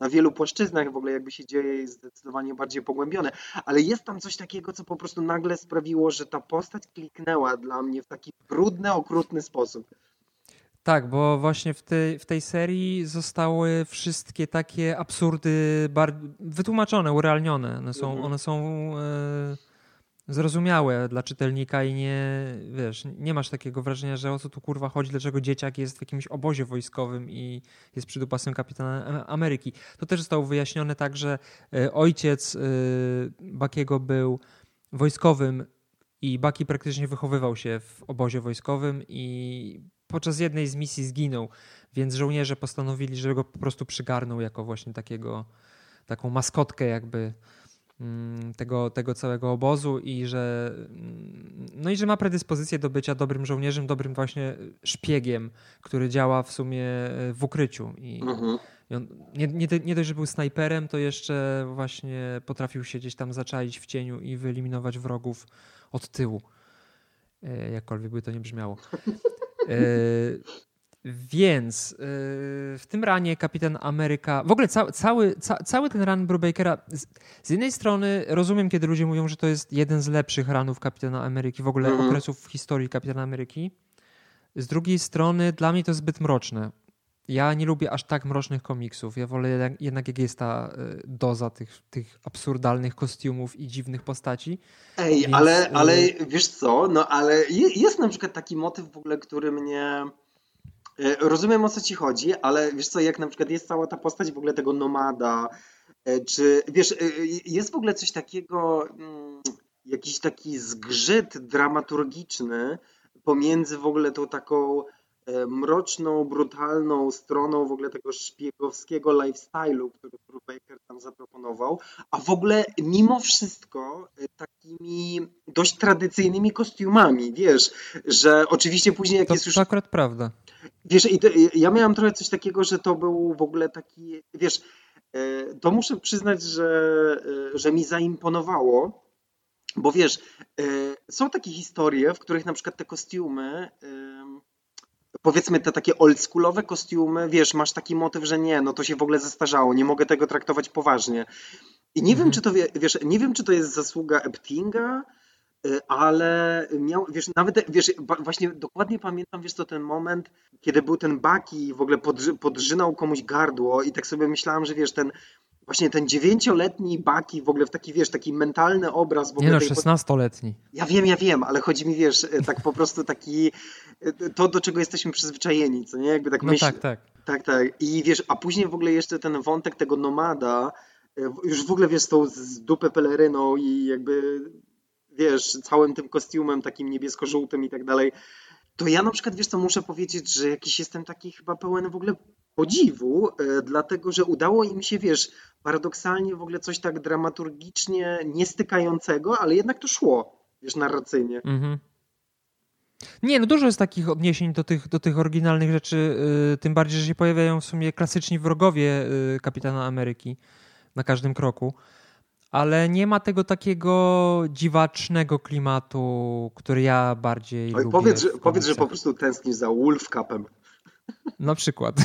na wielu płaszczyznach w ogóle jakby się dzieje jest zdecydowanie bardziej pogłębione, ale jest tam coś takiego, co po prostu nagle sprawiło, że ta postać kliknęła dla mnie w taki brudny, okrutny sposób. Tak, bo właśnie w tej, w tej serii zostały wszystkie takie absurdy wytłumaczone, urealnione. One są, mhm. one są e, zrozumiałe dla czytelnika i nie, wiesz, nie masz takiego wrażenia, że o co tu kurwa chodzi, dlaczego dzieciak jest w jakimś obozie wojskowym i jest przydupasem kapitana Ameryki. To też zostało wyjaśnione tak, że e, ojciec e, Bakiego był wojskowym i Baki praktycznie wychowywał się w obozie wojskowym i podczas jednej z misji zginął, więc żołnierze postanowili, że go po prostu przygarnął jako właśnie takiego, taką maskotkę jakby tego, tego całego obozu i że, mm, no i że ma predyspozycję do bycia dobrym żołnierzem, dobrym właśnie szpiegiem, który działa w sumie w ukryciu. I, mhm. i on nie, nie, nie dość, że był snajperem, to jeszcze właśnie potrafił się gdzieś tam zaczaić w cieniu i wyeliminować wrogów od tyłu. E, jakkolwiek by to nie brzmiało. Więc e, w tym ranie Kapitan Ameryka, w ogóle ca, cały, ca, cały ten ran Brubakera, z, z, jednej strony rozumiem, kiedy ludzie mówią, że to jest jeden z lepszych ranów Kapitana Ameryki, w ogóle mhm. okresów w historii Kapitana Ameryki. Z drugiej strony dla mnie to zbyt mroczne. Ja nie lubię aż tak mrocznych komiksów. Ja wolę jednak, jednak jak jest ta e, doza tych, tych absurdalnych kostiumów i dziwnych postaci. Ej, Więc... ale, ale wiesz co, no ale jest na przykład taki motyw w ogóle, który mnie... E, rozumiem o co ci chodzi, ale wiesz co, jak na przykład jest cała ta postać w ogóle tego nomada, e, czy wiesz, jest w ogóle coś takiego, mm, jakiś taki zgrzyt dramaturgiczny pomiędzy w ogóle tą taką mroczną, brutalną stroną w ogóle tego szpiegowskiego lifestyle'u, który Brubaker tam zaproponował, a w ogóle mimo wszystko e, takimi dość tradycyjnymi kostiumami, wiesz, że oczywiście później jak to, jest już... To akurat prawda. Wiesz, i to, ja miałem trochę coś takiego, że to był w ogóle taki, wiesz, e, to muszę przyznać, że, że mi zaimponowało, bo wiesz, są takie historie, w których na przykład te kostiumy powiedzmy te takie oldschoolowe kostiumy, wiesz, masz taki motyw, że nie, no to się w ogóle zestarzało, nie mogę tego traktować poważnie. I nie mhm. wiem, czy to, wiesz, nie wiem, czy to jest zasługa Eptinga, y, ale miał, wiesz, nawet, wiesz, właśnie dokładnie pamiętam, wiesz, to ten moment, kiedy był ten Baki i w ogóle podrzy, podrzynał komuś gardło i tak sobie myślałem, że wiesz, ten właśnie ten dziewięcioletni Baki w ogóle w taki, wiesz, taki mentalny obraz. W ogóle nie no, szesnastoletni. Ja wiem, ja wiem, ale chodzi mi, wiesz, tak po prostu taki, to do czego jesteśmy przyzwyczajeni, co nie? Jakby tak no tak, tak. Tak, tak. I wiesz, a później w ogóle jeszcze ten wątek tego nomada, e, już w ogóle wiesz, tą z dupę peleryną i jakby, wiesz, całym tym kostiumem takim niebiesko-żółtym i tak dalej, to ja na przykład, wiesz co, muszę powiedzieć, że jakiś jestem taki chyba pełen w ogóle podziwu, e, dlatego że udało im się, wiesz, paradoksalnie w ogóle coś tak dramaturgicznie niestykającego, ale jednak to szło, wiesz, narracyjnie. Mhm. Nie, no dużo jest takich odniesień do tych, do tych oryginalnych rzeczy, yy, tym bardziej, że się pojawiają w sumie klasyczni wrogowie yy, Kapitana Ameryki na każdym kroku, ale nie ma tego takiego dziwacznego klimatu, który ja bardziej Oj, lubię. Powiedz, że, powiedz, że po prostu tęsknisz za Wolf Cupem. Na przykład.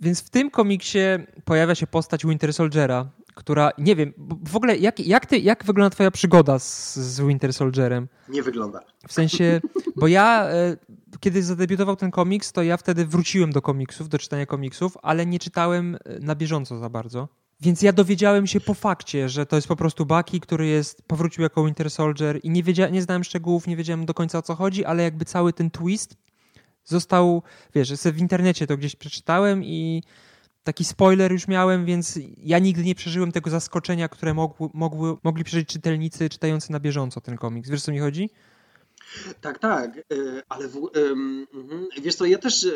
Więc w tym komiksie pojawia się postać Winter Soldiera, która, nie wiem, w ogóle jak, jak, ty, jak wygląda twoja przygoda z, z Winter Soldierem? Nie wygląda. W sensie, bo ja e, kiedy zadebiutował ten komiks, to ja wtedy wróciłem do komiksów, do czytania komiksów, ale nie czytałem e, na bieżąco za bardzo. Więc ja dowiedziałem się po fakcie, że to jest po prostu Bucky, który jest, powrócił jako Winter Soldier i nie, wiedzia, nie znałem szczegółów, nie wiedziałem do końca o co chodzi, ale jakby cały ten twist został, wiesz, w internecie to gdzieś przeczytałem i taki spoiler już miałem, więc ja nigdy nie przeżyłem tego zaskoczenia, które mogły, mogły, mogli przeżyć czytelnicy czytający na bieżąco ten komiks. Wiesz, co mi chodzi? Tak, tak, e, ale w, um, wiesz co, ja też, e,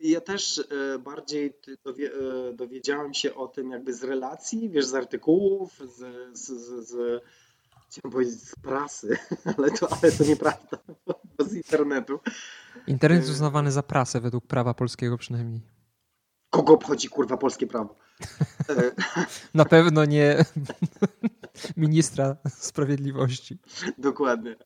ja też e, bardziej dowie, dowiedziałem się o tym jakby z relacji, wiesz, z artykułów, z, z, z, z chciałem powiedzieć z prasy, ale to, ale to nieprawda, z internetu. Internet jest uznawany za prasę według prawa polskiego przynajmniej. Kogo obchodzi kurwa polskie prawo? Na pewno nie ministra sprawiedliwości. Dokładnie.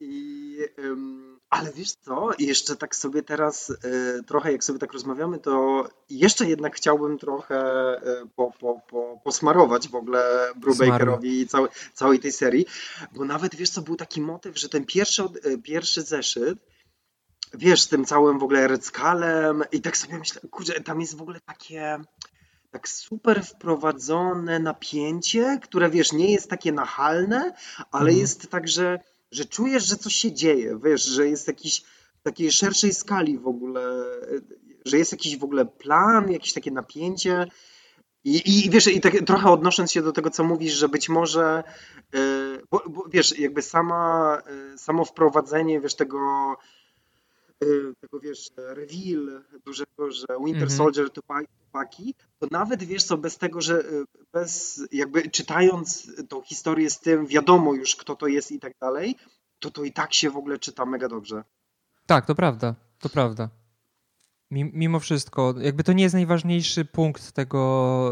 I, um, ale wiesz co, jeszcze tak sobie teraz e, trochę jak sobie tak rozmawiamy, to jeszcze jednak chciałbym trochę e, po, po, po, posmarować w ogóle Brubakerowi i całej, całej tej serii, bo nawet wiesz co, był taki motyw, że ten pierwszy, e, pierwszy zeszyt wiesz, z tym całym w ogóle Red i tak sobie myślę, kurczę, tam jest w ogóle takie tak super wprowadzone napięcie, które wiesz, nie jest takie nachalne, ale mhm. jest tak, że, że czujesz, że coś się dzieje, wiesz, że jest jakiś takiej szerszej skali w ogóle, że jest jakiś w ogóle plan, jakieś takie napięcie. I, i wiesz, i tak trochę odnosząc się do tego, co mówisz, że być może, yy, bo, bo, wiesz, jakby sama, yy, samo wprowadzenie, wiesz, tego tego wiesz, reveal dużego, że Winter -hmm. Soldier to Paki, to nawet wiesz co, bez tego, że y, bez jakby czytając tą historię z tym, wiadomo już kto to jest i tak dalej, to to i tak się w ogóle czyta mega dobrze. Tak, to prawda, to prawda. Mimo wszystko, jakby to nie jest najważniejszy punkt tego,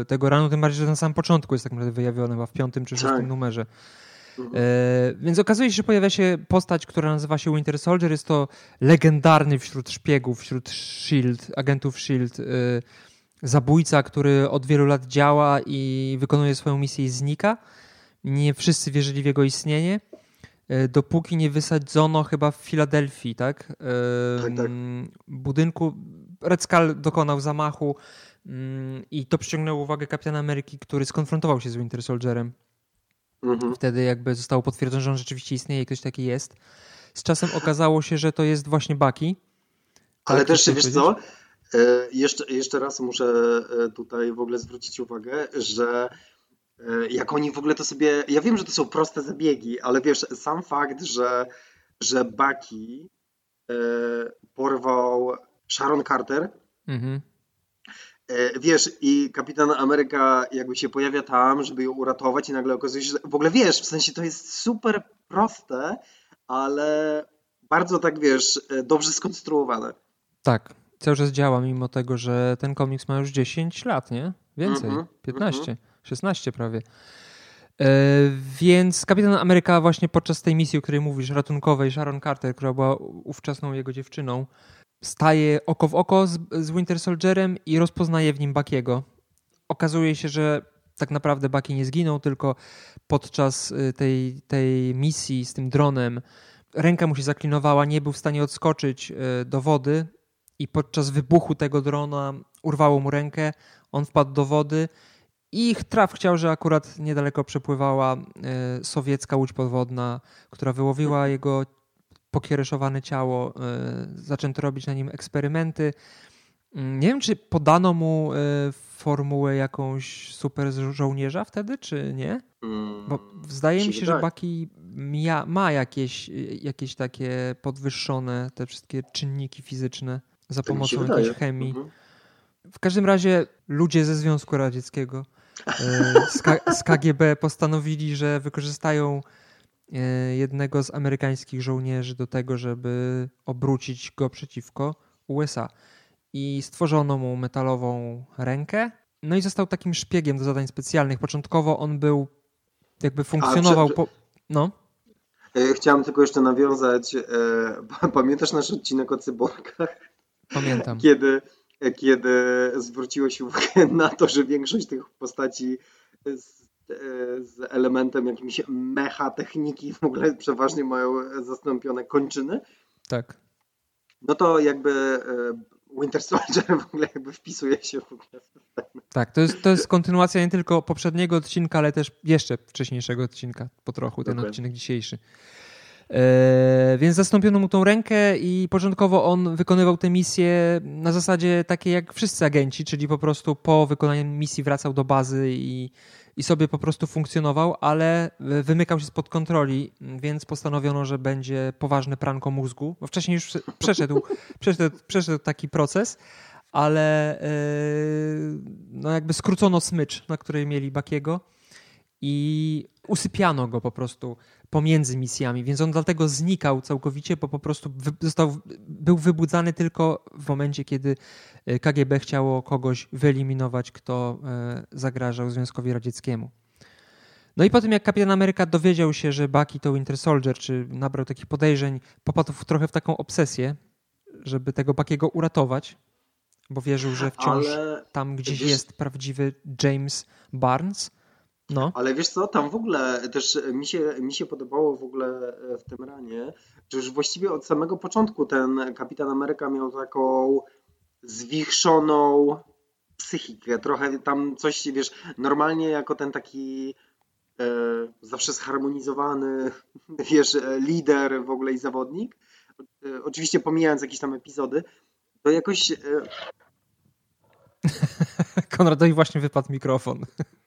y, tego ranu, tym bardziej, że na samym początku jest tak naprawdę wyjawione, chyba w piątym czy szóstym tak. numerze. Mhm. E, więc okazuje się, że pojawia się postać, która nazywa się Winter Soldier. Jest to legendarny wśród szpiegów, wśród SHIELD, agentów SHIELD, e, zabójca, który od wielu lat działa i wykonuje swoją misję i znika. Nie wszyscy wierzyli w jego istnienie, e, dopóki nie wysadzono chyba w Filadelfii, tak? Tak, tak. Budynku. Red Skull dokonał zamachu mm, i to przyciągnęło uwagę kapitana Ameryki, który skonfrontował się z Winter Soldierem Mhm. Wtedy jakby zostało potwierdzone, że on rzeczywiście istnieje i ktoś taki jest. Z czasem okazało się, że to jest właśnie Baki. Ale tak, też, wiesz co, e, jeszcze, jeszcze raz muszę e, tutaj w ogóle zwrócić uwagę, że e, jak oni w ogóle to sobie. Ja wiem, że to są proste zabiegi, ale wiesz, sam fakt, że, że Baki porwał Sharon Carter, mhm. E, wiesz, i kapitan Ameryka jakby się pojawia tam, żeby ją uratować i nagle okazuje się, że w ogóle wiesz, w sensie to jest super proste, ale bardzo tak wiesz, e, dobrze skonstruowane. Tak, cały czas działa, mimo tego, że ten komiks ma już 10 lat, nie? Więcej, mm -hmm, 15, mm -hmm. 16 prawie. E, więc kapitan Ameryka właśnie podczas tej misji, o której mówisz, ratunkowej, Sharon Carter, która była ówczesną jego dziewczyną, staje oko w oko z, z Winter Soldierem i rozpoznaje w nim Bakiego. Okazuje się, że tak naprawdę Baki nie zginął, tylko podczas y, tej, tej misji z tym dronem ręka mu się zaklinowała, nie był w stanie odskoczyć y, do wody i podczas wybuchu tego drona urwało mu rękę, on wpadł do wody i traf chciał, że akurat niedaleko przepływała y, sowiecka łódź podwodna, która wyłowiła jego pokiereszowane ciało, e, zaczęto robić na nim eksperymenty. Mm, nie wiem, czy podano mu e, formułę jakąś super żołnierza wtedy, czy nie? Bo mm, zdaje mi się, że Baki ma jakieś, jakieś takie podwyższone te wszystkie czynniki fizyczne za pomocą jakiejś chemii. Mhm. W każdym razie ludzie ze Związku Radzieckiego e, z KGB postanowili, że wykorzystają jednego z amerykańskich żołnierzy do tego, żeby obrócić go przeciwko USA. I stworzono mu metalową rękę. No i został takim szpiegiem do zadań specjalnych. Początkowo on był, jakby funkcjonował. Po... No. E, chciałem tylko jeszcze nawiązać. E, pamiętasz nasz odcinek o cyborgach? Pamiętam. Kiedy, kiedy zwróciłeś uwagę na to, że większość tych postaci z elementem jakimś mecha, techniki, w ogóle przeważnie mają zastąpione kończyny. Tak. no to jakby e, Winter Soldier w ogóle jakby wpisuje się w ogóle w ten. Tak, to jest, to jest kontynuacja nie tylko poprzedniego odcinka, ale też jeszcze wcześniejszego odcinka, po trochu, ten okay. odcinek dzisiejszy. E, więc zastąpiono mu tą rękę i początkowo on wykonywał te misje na zasadzie takiej jak wszyscy agenci, czyli po prostu po wykonaniu misji wracał do bazy i, i sobie po prostu funkcjonował, ale wymykał się spod kontroli, więc postanowiono, że będzie poważne pranko mózgu. Bo wcześniej już przeszedł, przeszedł, przeszedł taki proces, ale e, no jakby skrócono smycz, na której mieli Bakiego i usypiano go po prostu pomiędzy misjami, więc on dlatego znikał całkowicie, bo po prostu został, był wybudzany tylko w momencie, kiedy e, KGB chciało kogoś wyeliminować, kto e, zagrażał Związkowi Radzieckiemu. No i po tym, jak Kapitan Ameryka dowiedział się, że Bucky to Winter Soldier, czy nabrał takich podejrzeń, popadł trochę w taką obsesję, żeby tego Buckiego uratować, bo wierzył, że wciąż Ale... tam gdzieś jest prawdziwy James Barnes, no. Ale wiesz co, tam w ogóle też mi się, mi się podobało w ogóle e, w tym ranie, że już właściwie od samego początku ten Kapitan Ameryka miał taką zwichrzoną psychikę, trochę tam coś, wiesz, normalnie jako ten taki e, zawsze zharmonizowany, wiesz, lider w ogóle i zawodnik, e, oczywiście pomijając jakieś tam epizody, to jakoś... E... Konradowi właśnie wypadł mikrofon.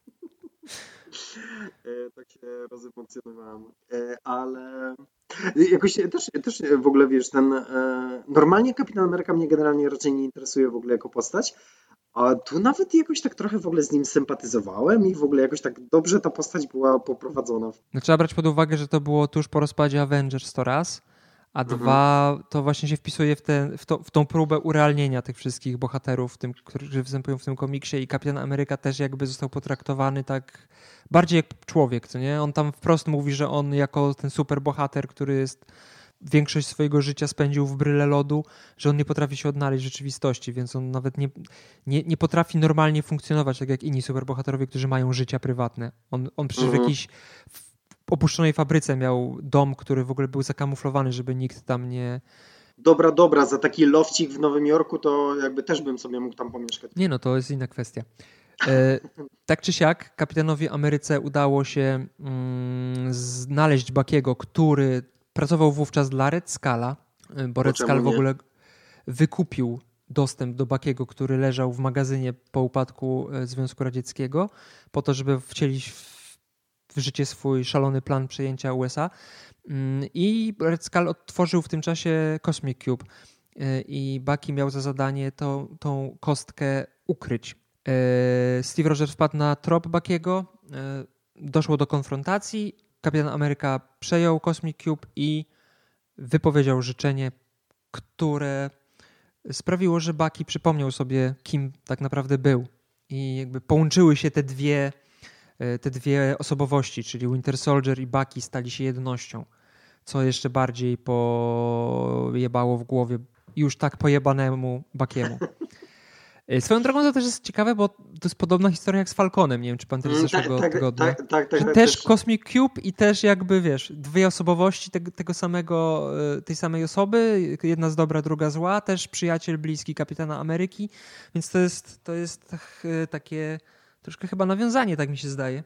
E, rozemocjonowałem. E, ale jakoś też, też w ogóle wiesz, ten e, normalnie Kapitan Ameryka mnie generalnie raczej nie interesuje w ogóle jako postać, a tu nawet jakoś tak trochę w ogóle z nim sympatyzowałem i w ogóle jakoś tak dobrze ta postać była poprowadzona. No, trzeba brać pod uwagę, że to było tuż po rozpadzie Avengers to raz, a mhm. dwa to właśnie się wpisuje w, ten, w, to, w tą próbę urealnienia tych wszystkich bohaterów, tym, którzy występują w tym komiksie i Kapitan Ameryka też jakby został potraktowany tak bardziej jak człowiek, co nie? On tam wprost mówi, że on jako ten super bohater, który jest większość swojego życia spędził w bryle lodu, że on nie potrafi się odnaleźć w rzeczywistości, więc on nawet nie, nie, nie potrafi normalnie funkcjonować, tak jak inni superbohaterowie, którzy mają życia prywatne. On, on przecież mhm. w jakiejś opuszczonej fabryce miał dom, który w ogóle był zakamuflowany, żeby nikt tam nie... Dobra, dobra, za taki lofcik w Nowym Jorku to jakby też bym sobie mógł tam pomieszkać. Nie no, to jest inna kwestia. E, tak czy siak, kapitanowi Ameryce udało się mm, znaleźć Bakiego, który pracował wówczas dla Red Scala, e, bo Red Skull w ogóle wykupił dostęp do Bakiego, który leżał w magazynie po upadku e, Związku Radzieckiego, po to, żeby wcielić w, w życie swój szalony plan przejęcia USA. Mm, I Red Skull odtworzył w tym czasie Cosmic Cube. E, I Baki miał za zadanie to, tą kostkę ukryć E, Steve Rogers wpadł na trop Bakiego, e, doszło do konfrontacji, kapitan Ameryka przejął Cosmic Cube i wypowiedział życzenie, które sprawiło, że Baki przypomniał sobie, kim tak naprawdę był. I jakby połączyły się te dwie, te dwie osobowości, czyli Winter Soldier i Baki stali się jednością, co jeszcze bardziej pojebało w głowie już tak pojebanemu Bakiemu. E, swoją drogą to też jest ciekawe, bo to jest podobna historia jak z Falconem. Nie wiem, czy pan też mm, zeszłego tak, tygodnia. Tak, tak, tak, tak, też Cosmic Cube i też jakby, wiesz, dwie osobowości tego, tego samego, e, tej samej osoby. Jedna z dobra, druga zła. Też przyjaciel bliski kapitana Ameryki. Więc to jest, to jest e, takie troszkę chyba nawiązanie, tak mi się zdaje.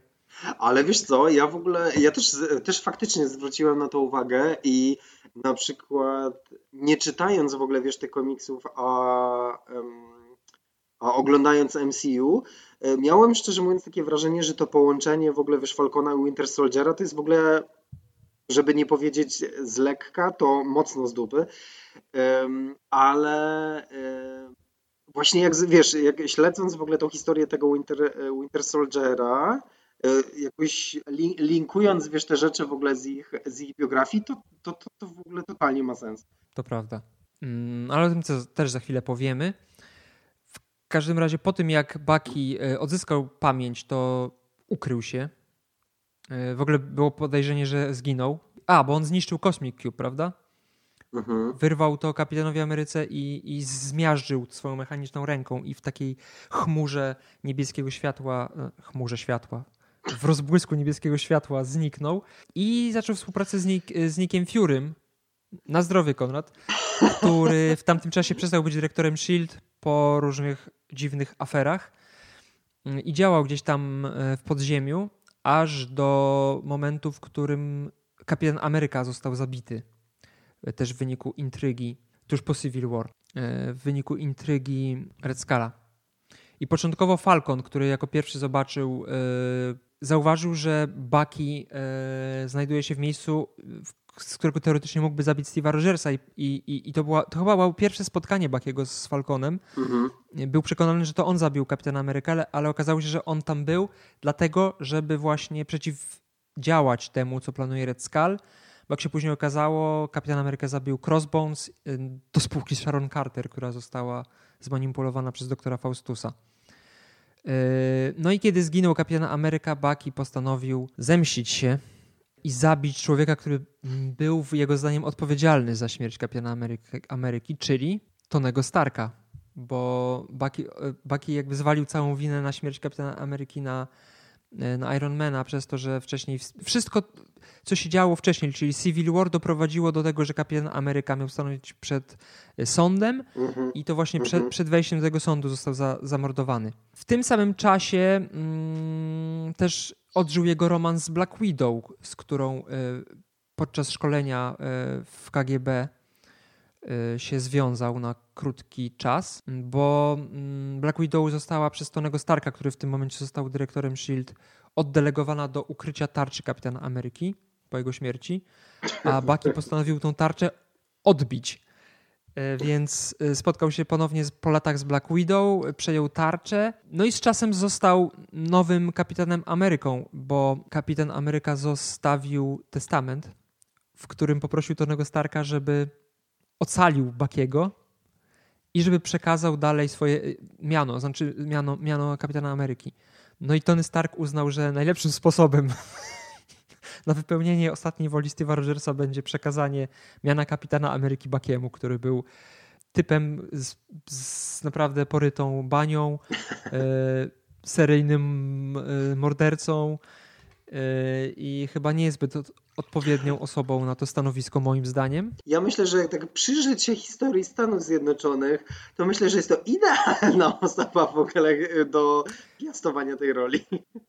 Ale wiesz co, ja w ogóle, ja też, też faktycznie zwróciłem na to uwagę i na przykład nie czytając w ogóle, wiesz, tych komiksów, a... A oglądając MCU, e, miałem szczerze mówiąc takie wrażenie, że to połączenie w ogóle wiesz, Falcona i Winter Soldiera to jest w ogóle, żeby nie powiedzieć z lekka, to mocno z dupy. Ale e, właśnie jak wiesz, jak śledząc w ogóle tą historię tego Winter, e, Winter Soldiera, jakoś linkując wiesz, te rzeczy w ogóle z ich, z ich biografii, to, to, to, to w ogóle totalnie ma sens. To prawda. Mm, ale o tym też za chwilę powiemy. W każdym razie po tym, jak Baki e, odzyskał pamięć, to ukrył się. E, w ogóle było podejrzenie, że zginął. A, bo on zniszczył Cosmic Cube, prawda? Mhm. Wyrwał to kapitanowi Ameryce i, i zmiażdżył swoją mechaniczną ręką i w takiej chmurze niebieskiego światła, e, chmurze światła, w rozbłysku niebieskiego światła zniknął i zaczął współpracę z, Nick, z Nickiem Furym. Na zdrowie, Konrad. który w tamtym czasie przestał być dyrektorem S.H.I.E.L.D. po różnych dziwnych aferach mm, i działał gdzieś tam e, w podziemiu, aż do momentu, w którym kapitan Ameryka został zabity. E, też w wyniku intrygi, tuż po Civil War, e, w wyniku intrygi Red Scala. I początkowo Falcon, który jako pierwszy zobaczył, zauważył, że Bucky znajduje się w miejscu, z którego teoretycznie mógłby zabić Steve'a Rogersa i, i, i to, była, to chyba było pierwsze spotkanie Bakiego z Falconem. Mhm. Był przekonany, że to on zabił Kapitana Amerykę, ale, ale okazało się, że on tam był dlatego, żeby właśnie przeciwdziałać temu, co planuje Red Skull. Bo jak się później okazało, Kapitan Ameryka zabił Crossbones y, do spółki Sharon Carter, która została zmanipulowana przez doktora Faustusa. Y, no i kiedy zginął Kapitan Ameryka, Bucky postanowił zemścić się i zabić człowieka, który był jego zdaniem odpowiedzialny za śmierć kapitana Ameryki, Ameryki czyli Tonego Starka, bo Bucky, Bucky jakby zwalił całą winę na śmierć kapitana Ameryki na, na Ironmana przez to, że wcześniej wszystko, co się działo wcześniej, czyli Civil War doprowadziło do tego, że kapitan Ameryka miał stanąć przed e, sądem mhm. i to właśnie przed, mhm. przed wejściem do tego sądu został za, zamordowany. W tym samym czasie mm, też odżył jego romans z Black Widow, z którą e, podczas szkolenia e, w KGB e, się związał na krótki czas, bo mm, Black Widow została przez Tonego Starka, który w tym momencie został dyrektorem SHIELD, oddelegowana do ukrycia tarczy Kapitana Ameryki po jego śmierci, a Bucky postanowił tą tarczę odbić. E, więc e, spotkał się ponownie po latach z Black Widow, przejął tarczę, no i z czasem został nowym kapitanem Ameryką, bo kapitan Ameryka zostawił testament, w którym poprosił Tonego Starka, żeby ocalił Bakiego i żeby przekazał dalej swoje e, miano, znaczy miano, miano kapitana Ameryki. No i Tony Stark uznał, że najlepszym sposobem na wypełnienie ostatniej woli Steve'a Rogersa będzie przekazanie miana kapitana Ameryki Bakiemu, który był typem z, z naprawdę porytą banią, e, seryjnym e, mordercą i chyba nie jest zbyt odpowiednią osobą na to stanowisko, moim zdaniem. Ja myślę, że jak tak przyjrzeć się historii Stanów Zjednoczonych, to myślę, że jest to idealna osoba w ogóle do piastowania tej roli.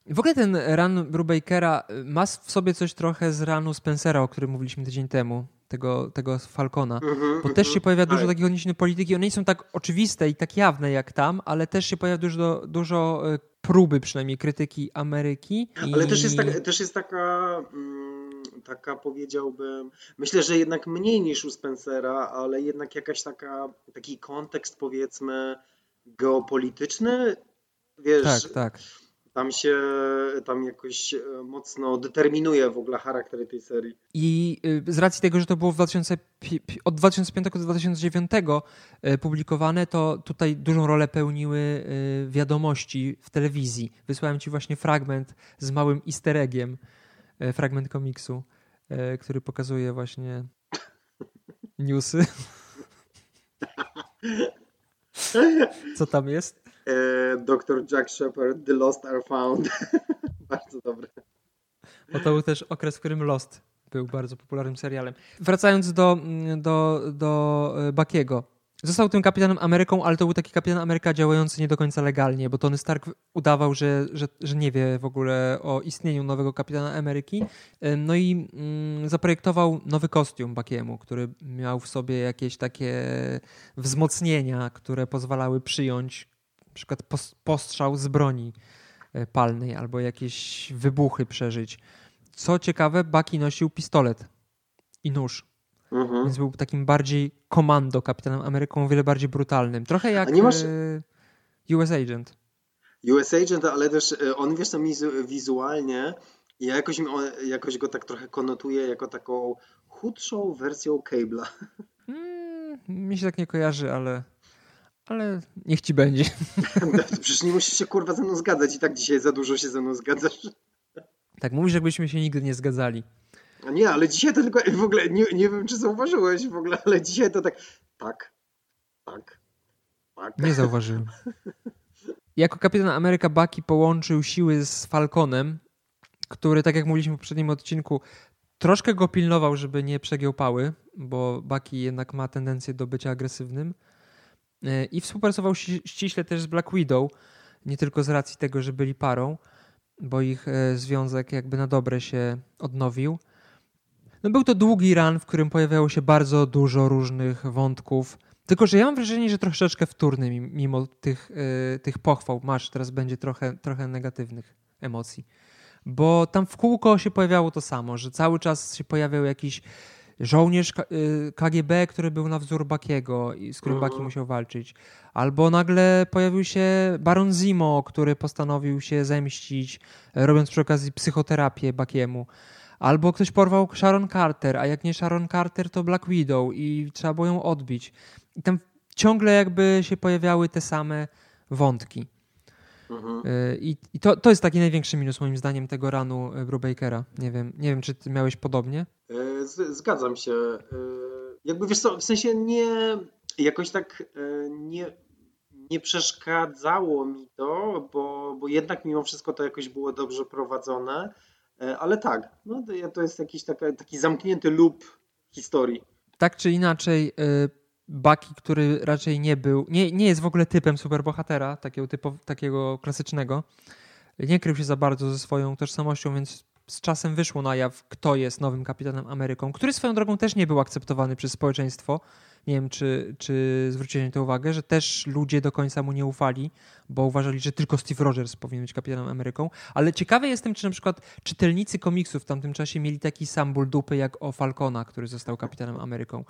W ogóle ten run Brubakera ma w sobie coś trochę z runu Spencera, o którym mówiliśmy tydzień temu tego, tego Falcona, mm -hmm, bo też się pojawia dużo tak. takich odniesień polityki. One nie są tak oczywiste i tak jawne jak tam, ale też się pojawia dużo, dużo e, próby przynajmniej krytyki Ameryki. Ale i... też, jest tak, też jest taka... Mm taka powiedziałbym, myślę, że jednak mniej niż u Spencera, ale jednak jakaś taka, taki kontekst powiedzmy geopolityczny, wiesz, tak, tak. Tam się, tam jakoś e, mocno determinuje w ogóle charakter tej serii. I y, z racji tego, że to było w 2000, od 2005 do 2009 e, publikowane, to tutaj dużą rolę pełniły y, wiadomości w telewizji. Wysłałem ci właśnie fragment z małym easter eggiem, e, fragment komiksu. Który pokazuje właśnie newsy. Co tam jest? E, Dr. Jack Shepard, The Lost Are Found. bardzo dobry. Bo to był też okres, w którym Lost był bardzo popularnym serialem. Wracając do, do, do e, Bakiego. Został tym kapitanem Ameryką, ale to był taki kapitan Ameryka działający nie do końca legalnie, bo Tony Stark udawał, że, że, że nie wie w ogóle o istnieniu nowego kapitana Ameryki. No i mm, zaprojektował nowy kostium Bakiemu, który miał w sobie jakieś takie wzmocnienia, które pozwalały przyjąć przykład postrzał z broni e, palnej albo jakieś wybuchy przeżyć. Co ciekawe, Baki nosił pistolet i nóż. Mhm. Więc był takim bardziej komando Kapitanem Ameryką, o wiele bardziej brutalnym. Trochę jak masz... E, US Agent. US Agent, ale też e, on wiesz to wizualnie ja jakoś, jakoś go tak trochę konotuję jako taką chudszą wersją Cable'a. Hmm, mi się tak nie kojarzy, ale ale niech ci będzie. Przecież nie musisz się kurwa ze mną zgadzać i tak dzisiaj za dużo się ze mną zgadzasz. Tak mówisz, jakbyśmy się nigdy nie zgadzali. A nie, ale dzisiaj to tylko w ogóle, nie, nie wiem czy zauważyłeś w ogóle, ale dzisiaj to tak, tak, tak, tak. Nie zauważyłem. Jako kapitan Ameryka Bucky połączył siły z Falconem, który, tak jak mówiliśmy w poprzednim odcinku, troszkę go pilnował, żeby nie przegiął pały, bo Bucky jednak ma tendencję do bycia agresywnym. E, I współpracował ściśle też z Black Widow, nie tylko z racji tego, że byli parą, bo ich e, związek jakby na dobre się odnowił. No był to długi run, w którym pojawiało się bardzo dużo różnych wątków. Tylko, że ja mam wrażenie, że troszeczkę wtórny, mimo tych, yy, tych pochwał. Masz, teraz będzie trochę, trochę negatywnych emocji. Bo tam w kółko się pojawiało to samo, że cały czas się pojawiał jakiś żołnierz KGB, y, który był na wzór Bakiego i z którym mhm. Baki musiał walczyć. Albo nagle pojawił się Baron Zimo, który postanowił się zemścić, robiąc przy okazji psychoterapię Bakiemu. Albo ktoś porwał Sharon Carter, a jak nie Sharon Carter, to Black Widow i trzeba było ją odbić. I tam ciągle jakby się pojawiały te same wątki. Mhm. Y, I, i to, to jest taki największy minus moim zdaniem tego ranu y, Brubakera. Nie wiem, nie wiem, czy ty miałeś podobnie? Y, zgadzam się. Jakby wiesz co, w sensie nie jakoś tak nie, nie przeszkadzało mi to, bo, bo jednak mimo wszystko to jakoś było dobrze prowadzone. Ale tak, no to, jest jakiś taka, taki zamknięty lub historii. Tak czy inaczej, Baki, który raczej nie był, nie, nie jest w ogóle typem superbohatera, takiego, typo, takiego klasycznego. Nie krył się za bardzo ze swoją tożsamością, więc z czasem wyszło na jaw, kto jest nowym kapitanem Ameryką, który swoją drogą też nie był akceptowany przez społeczeństwo. Nie wiem, czy, czy zwrócicie to uwagę, że też ludzie do końca mu nie ufali, bo uważali, że tylko Steve Rogers powinien być kapitanem Ameryką. Ale ciekawy jestem, czy na przykład czytelnicy komiksów w tamtym czasie mieli taki sam ból dupy jak o Falcona, który został kapitanem Ameryką.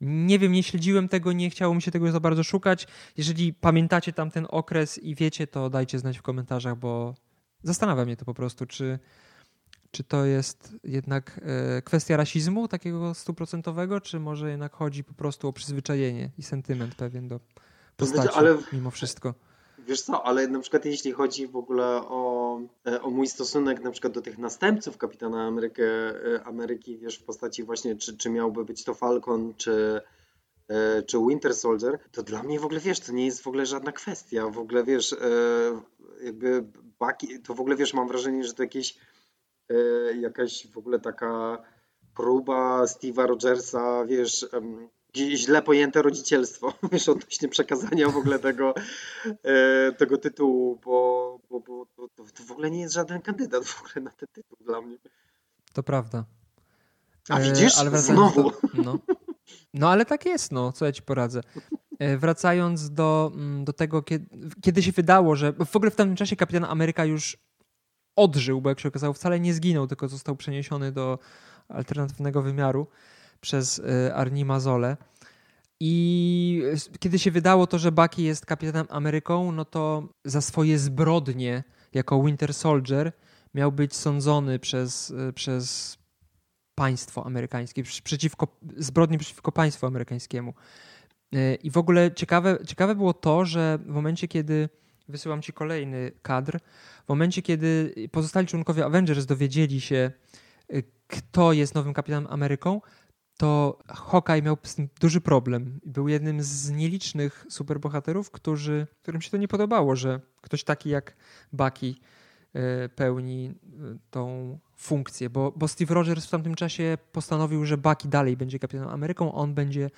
Nie wiem, nie śledziłem tego, nie chciało mi się tego za bardzo szukać. Jeżeli pamiętacie tam ten okres i wiecie, to dajcie znać w komentarzach, bo zastanawia mnie to po prostu, czy, czy to jest jednak e, kwestia rasizmu takiego stuprocentowego, czy może jednak chodzi po prostu o przyzwyczajenie i sentyment pewien do postaci ale mimo wszystko. Wiesz co, ale na przykład jeśli chodzi w ogóle o, e, o mój stosunek na przykład do tych następców Kapitana Amerykę, e, Ameryki, wiesz, w postaci właśnie, czy, czy miałby być to Falcon, czy, e, czy Winter Soldier, to dla mnie w ogóle, wiesz, to nie jest w ogóle żadna kwestia. W ogóle, wiesz, jakby Bucky, to w ogóle, wiesz, mam wrażenie, że to jakieś jakaś w ogóle taka próba Steve'a Rogersa, wiesz, źle pojęte rodzicielstwo, wiesz, odnośnie przekazania w ogóle tego, e, tego tytułu, bo, bo, bo to, to, w ogóle nie jest żaden kandydat w ogóle na ten tytuł dla mnie. To prawda. A widzisz? E, ale Znowu. Do, no. no ale tak jest, no, co ja ci poradzę. E, wracając do, mm, do tego, kiedy, kiedy się wydało, że w ogóle w tamtym czasie Kapitan Ameryka już odżył, bo jak się okazało, wcale nie zginął, tylko został przeniesiony do alternatywnego wymiaru przez y, Arni Mazole. I kiedy się wydało to, że Bucky jest kapitanem Ameryką, no to za swoje zbrodnie jako Winter Soldier miał być sądzony przez, y, przez państwo amerykańskie, przeciwko, zbrodnie przeciwko państwu amerykańskiemu. Y, I w ogóle ciekawe, ciekawe było to, że w momencie, kiedy wysyłam ci kolejny kadr, w momencie, kiedy pozostali członkowie Avengers dowiedzieli się, kto jest nowym kapitanem Ameryką, to Hawkeye miał z tym duży problem. Był jednym z nielicznych superbohaterów, którzy, którym się to nie podobało, że ktoś taki jak Bucky e, pełni e, tą funkcję, bo, bo Steve Rogers w tamtym czasie postanowił, że Bucky dalej będzie kapitanem Ameryką, on będzie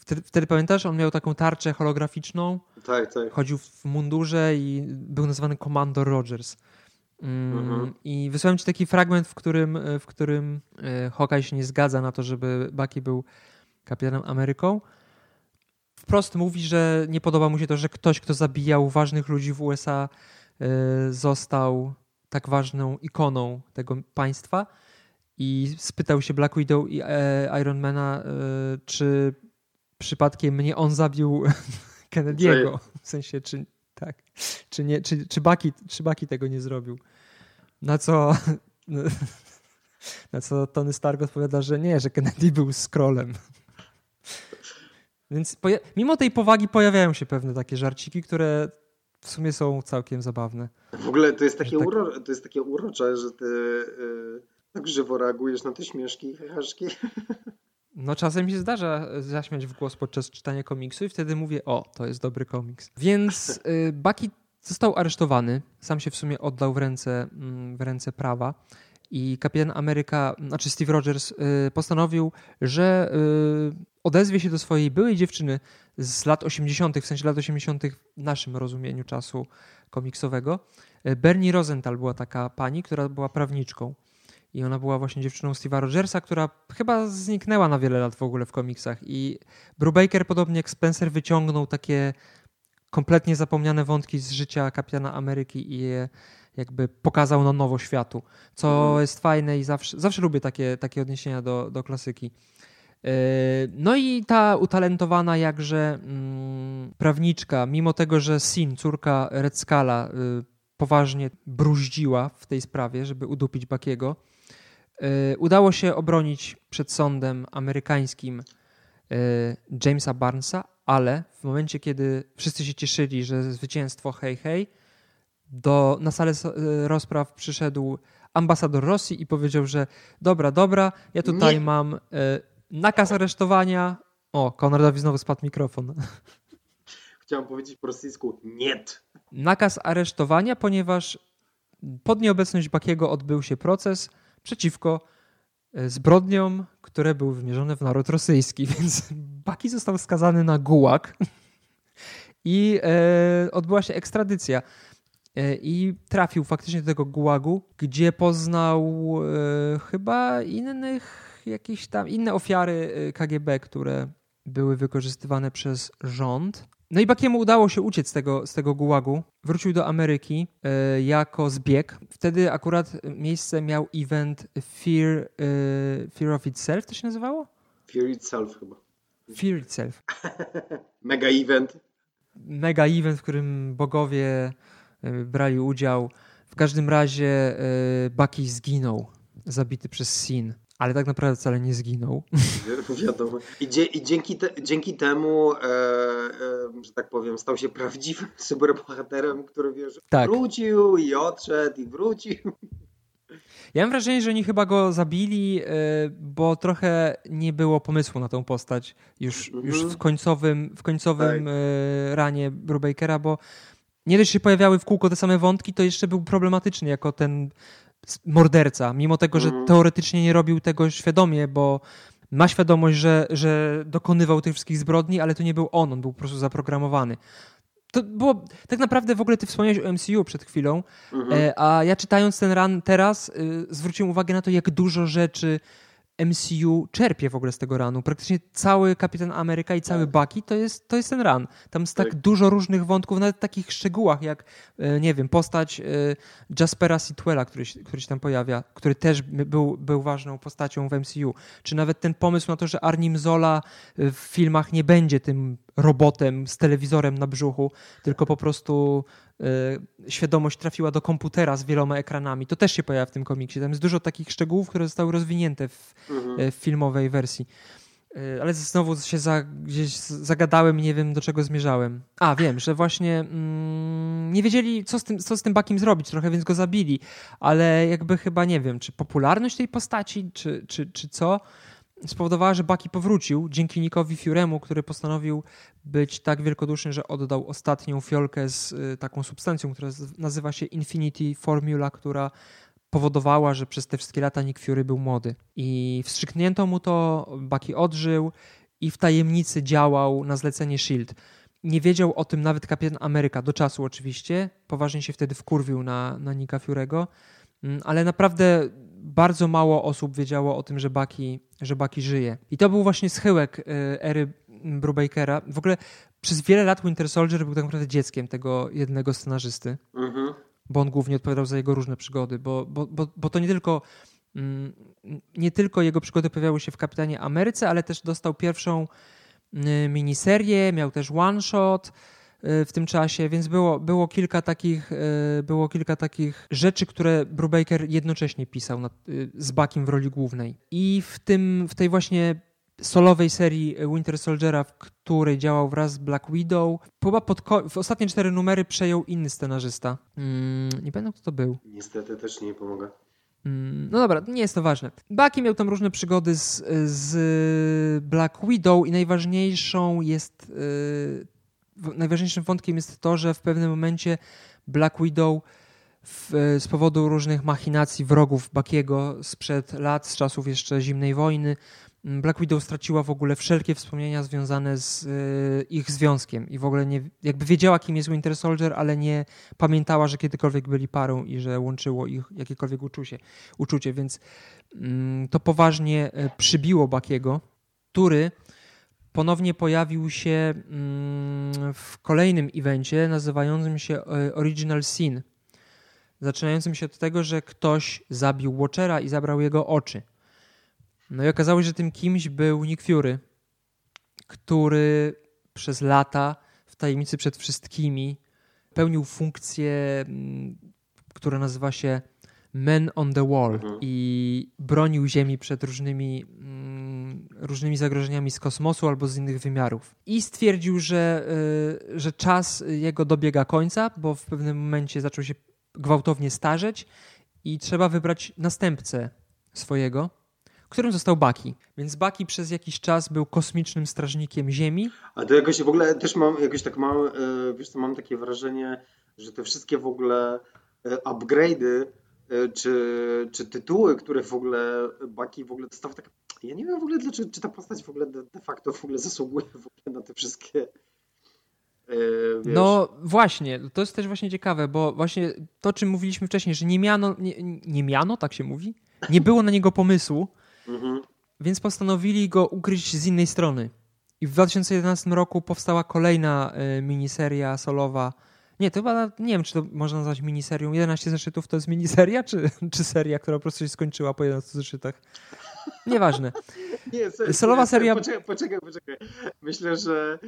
Wtedy, wtedy, pamiętasz, on miał taką tarczę holograficzną. Tak, tak. Chodził w mundurze i był nazwany Commander Rogers. Mhm. I wysłałem ci taki fragment, w którym, w którym e, Hawkeye się nie zgadza na to, żeby Bucky był kapitanem Ameryką. Wprost mówi, że nie podoba mu się to, że ktoś, kto zabijał ważnych ludzi w USA, e, został tak ważną ikoną tego państwa. I spytał się Black Widow i e, Ironmana, czy przypadkiem nie on zabił Kennedy'ego. W sensie, czy, tak. Czy, nie, czy, czy, Baki, czy Baki tego nie zrobił? Na co, na co Tony Stark odpowiada, że nie, że Kennedy był scrollem. Więc mimo tej powagi pojawiają się pewne takie żarciki, które w sumie są całkiem zabawne. W ogóle to jest takie, tak... uro, to jest takie urocze, że ty yy, tak żywo reagujesz na te śmieszki i heheszki. No czasem mi się zdarza zaśmiać w głos podczas czytania komiksu i wtedy mówię, o, to jest dobry komiks. Więc y, Bucky został aresztowany, sam się w sumie oddał w ręce, mm, w ręce prawa I kapitan Ameryka, znaczy Steve Rogers, y, postanowił, że odezwie się do swojej byłej dziewczyny z lat 80., w sensie lat 80. w naszym rozumieniu czasu komiksowego. Bernie Rosenthal była taka pani, która była prawniczką. I ona była właśnie dziewczyną Steve'a Rogersa, która chyba zniknęła na wiele lat w ogóle w komiksach. I Brubaker, podobnie jak Spencer, wyciągnął takie kompletnie zapomniane wątki z życia kapitana Ameryki i je jakby pokazał na nowo światu, co mhm. jest fajne i zawsze, zawsze lubię takie, takie odniesienia do, do klasyki. E, no i ta utalentowana jakże mm, prawniczka, mimo tego, że Sin, córka Red Scala, y, poważnie bruździła w tej sprawie, żeby udupić Bakiego, y, udało się obronić przed sądem amerykańskim y, Jamesa Barnesa, ale w momencie, kiedy wszyscy się cieszyli, że zwycięstwo hej hej, do, na salę e, rozpraw przyszedł ambasador Rosji i powiedział, że dobra, dobra, ja tutaj Nie. mam nakaz aresztowania. O, Konradowi znowu spadł mikrofon. Chciałem powiedzieć po rosyjsku nie. Nakaz aresztowania, ponieważ pod nieobecność Bakiego odbył się proces przeciwko e, zbrodniom, które były wymierzone w naród rosyjski, więc Baki został skazany na gułak i e, odbyła się ekstradycja. E, i trafił faktycznie do tego gułagu, gdzie poznał e, chyba innych, jakieś tam inne ofiary e, KGB, które były wykorzystywane przez rząd. No i Bakiemu udało się uciec z tego, z tego gułagu. Wrócił do Ameryki e, jako zbieg. Wtedy akurat miejsce miał event Fear, e, Fear of Itself, to się nazywało? Fear Itself chyba. Fear Itself. Mega event. Mega event, w którym bogowie E, brali udział. W każdym razie Bucky zginął, zabity przez Sin. Ale tak naprawdę wcale nie zginął. Wiadomo. I, dzie i dzięki, te dzięki temu, e, e, że tak powiem, stał się prawdziwym superbohaterem, który wiesz, tak. wrócił i odszedł i wrócił. Ja mam wrażenie, że oni chyba go zabili, bo trochę nie było pomysłu na tą postać już, już w końcowym, w końcowym tak. ranie Brubakera, bo nie dość, się pojawiały w kółko te same wątki, to jeszcze był problematyczny jako ten morderca, mimo tego, że mhm. teoretycznie nie robił tego świadomie, bo ma świadomość, że, że dokonywał tych wszystkich zbrodni, ale to nie był on, on był po prostu zaprogramowany. To było, tak naprawdę w ogóle ty wspomniałeś o MCU przed chwilą, mhm. e, a ja czytając ten run teraz y, zwróciłem uwagę na to, jak dużo rzeczy MCU czerpie w ogóle z tego runu. Praktycznie cały Kapitan Ameryka i cały tak. Bucky to jest, to jest ten run. Tam jest tak, tak dużo różnych wątków, nawet w takich szczegółach jak, e, nie wiem, postać e, Jaspera Sitwella, który, który się tam pojawia, który też był, był ważną postacią w MCU. Czy nawet ten pomysł na to, że Arnim Zola w filmach nie będzie tym robotem z telewizorem na brzuchu, tylko po prostu świadomość trafiła do komputera z wieloma ekranami. To też się pojawia w tym komiksie. Tam jest dużo takich szczegółów, które zostały rozwinięte w, mhm. Y, w filmowej wersji. Y, ale znowu się za, gdzieś zagadałem i nie wiem, do czego zmierzałem. A, wiem, że właśnie mm, nie wiedzieli, co z, tym, co z tym Bakiem zrobić trochę, więc go zabili. Ale jakby chyba, nie wiem, czy popularność tej postaci, czy, czy, czy co spowodowała, że Bucky powrócił dzięki Nickowi Furemu, który postanowił być tak wielkoduszny, że oddał ostatnią fiolkę z y, taką substancją, która nazywa się Infinity Formula, która powodowała, że przez te wszystkie lata Nick Fury był młody. I wstrzyknięto mu to, Bucky odżył i w tajemnicy działał na zlecenie S.H.I.E.L.D. Nie wiedział o tym nawet kapitan Ameryka, do czasu oczywiście. Poważnie się wtedy wkurwił na, na Nicka Furego, mm, ale naprawdę bardzo mało osób wiedziało o tym, że Bucky, że Bucky żyje. I to był właśnie schyłek y, ery Brubakera. W ogóle przez wiele lat Winter Soldier był tak naprawdę dzieckiem tego jednego scenarzysty, mhm. bo on głównie odpowiadał za jego różne przygody, bo, bo, bo, bo to nie tylko mm, nie tylko jego przygody pojawiały się w Kapitanie Ameryce, ale też dostał pierwszą y, miniserię, miał też one shot, w tym czasie, więc było, było, kilka takich, y, było kilka takich rzeczy, które Brubaker jednocześnie pisał nad, y, z Bakiem w roli głównej. I w, tym, w tej właśnie solowej serii Winter Soldiera, w której działał wraz z Black Widow. Chyba pod w ostatnie cztery numery przejął inny scenarzysta. Mm, nie pamiętam, kto to był. Niestety też nie pomogę. Mm, no dobra, nie jest to ważne. Bucky miał tam różne przygody z, z Black Widow i najważniejszą jest najważniejszym wątkiem jest to, że w pewnym momencie Black Widow w, z powodu różnych machinacji wrogów Bakiego sprzed lat, z czasów jeszcze zimnej wojny, Black Widow straciła w ogóle wszelkie wspomnienia związane z y, ich związkiem i w ogóle nie, jakby wiedziała, kim jest Winter Soldier, ale nie pamiętała, że kiedykolwiek byli parą i że łączyło ich jakiekolwiek uczucie, uczucie. Więc y, to poważnie y, przybiło Bakiego, który ponownie pojawił się mm, w kolejnym evencie nazywającym się y, Original Sin, zaczynającym się od tego, że ktoś zabił Watchera i zabrał jego oczy. No i okazało się, że tym kimś był Nick Fury, który przez lata w tajemnicy przed wszystkimi pełnił funkcję, mm, która nazywa się Man on the Wall mhm. i bronił Ziemi przed różnymi, mm, różnymi zagrożeniami z kosmosu albo z innych wymiarów. I stwierdził, że, y, że czas jego dobiega końca, bo w pewnym momencie zaczął się gwałtownie starzeć i trzeba wybrać następcę swojego którym został Baki. Więc Baki przez jakiś czas był kosmicznym strażnikiem Ziemi. A to jakoś w ogóle też mam, jakoś tak mam, e, wiesz co, mam takie wrażenie, że te wszystkie w ogóle e, upgrade'y e, czy, czy tytuły, które w ogóle Baki w ogóle dostał tak. Ja nie wiem w ogóle, dlaczego, czy ta postać w ogóle de, facto w ogóle zasługuje w ogóle na te wszystkie. Wiesz. No właśnie, to jest też właśnie ciekawe, bo właśnie to, czym mówiliśmy wcześniej, że nie miano, nie, nie miano, tak się mówi, nie było na niego pomysłu, Mhm. Więc postanowili go ukryć z innej strony. I w 2011 roku powstała kolejna y, miniseria solowa. Nie, to chyba, nie wiem, czy to można nazwać miniserią. 11 zeszytów to jest miniseria, czy, czy seria, która po prostu się skończyła po 11 zeszytach? Nieważne. Nie, se, Solowa seria. Poczekaj, poczekaj, poczekaj. Myślę, że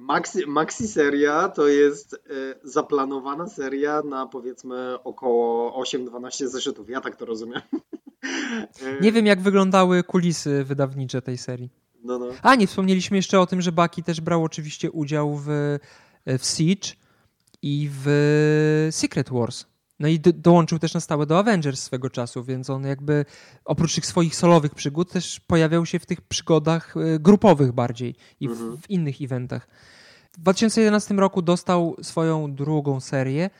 maxi, maxi seria to jest y, zaplanowana seria na powiedzmy około 8-12 zeszytów. Ja tak to rozumiem. Nie wiem, jak wyglądały kulisy wydawnicze tej serii. No, no. A, nie wspomnieliśmy jeszcze o tym, że Baki też brał oczywiście udział w, w Siege i w Secret Wars. No i do, dołączył też na stałe do Avengers swego czasu, więc on jakby oprócz tych swoich solowych przygód też pojawiał się w tych przygodach e, grupowych bardziej i w, mhm. w innych eventach. W 2011 roku dostał swoją drugą serię,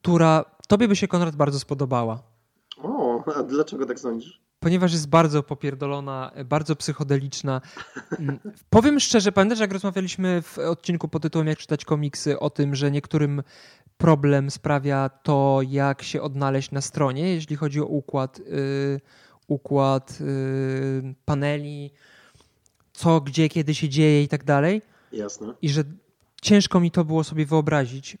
która tobie by się Konrad bardzo spodobała. O, a dlaczego tak sądzisz? Ponieważ jest bardzo popierdolona, bardzo psychodeliczna. Mm, powiem szczerze, pamiętasz jak rozmawialiśmy w odcinku pod tytułem Jak czytać komiksy o tym, że niektórym problem sprawia to, jak się odnaleźć na stronie, jeśli chodzi o układ, yy, układ yy, paneli, co, gdzie, kiedy się dzieje i tak dalej. Jasne. I że ciężko mi to było sobie wyobrazić,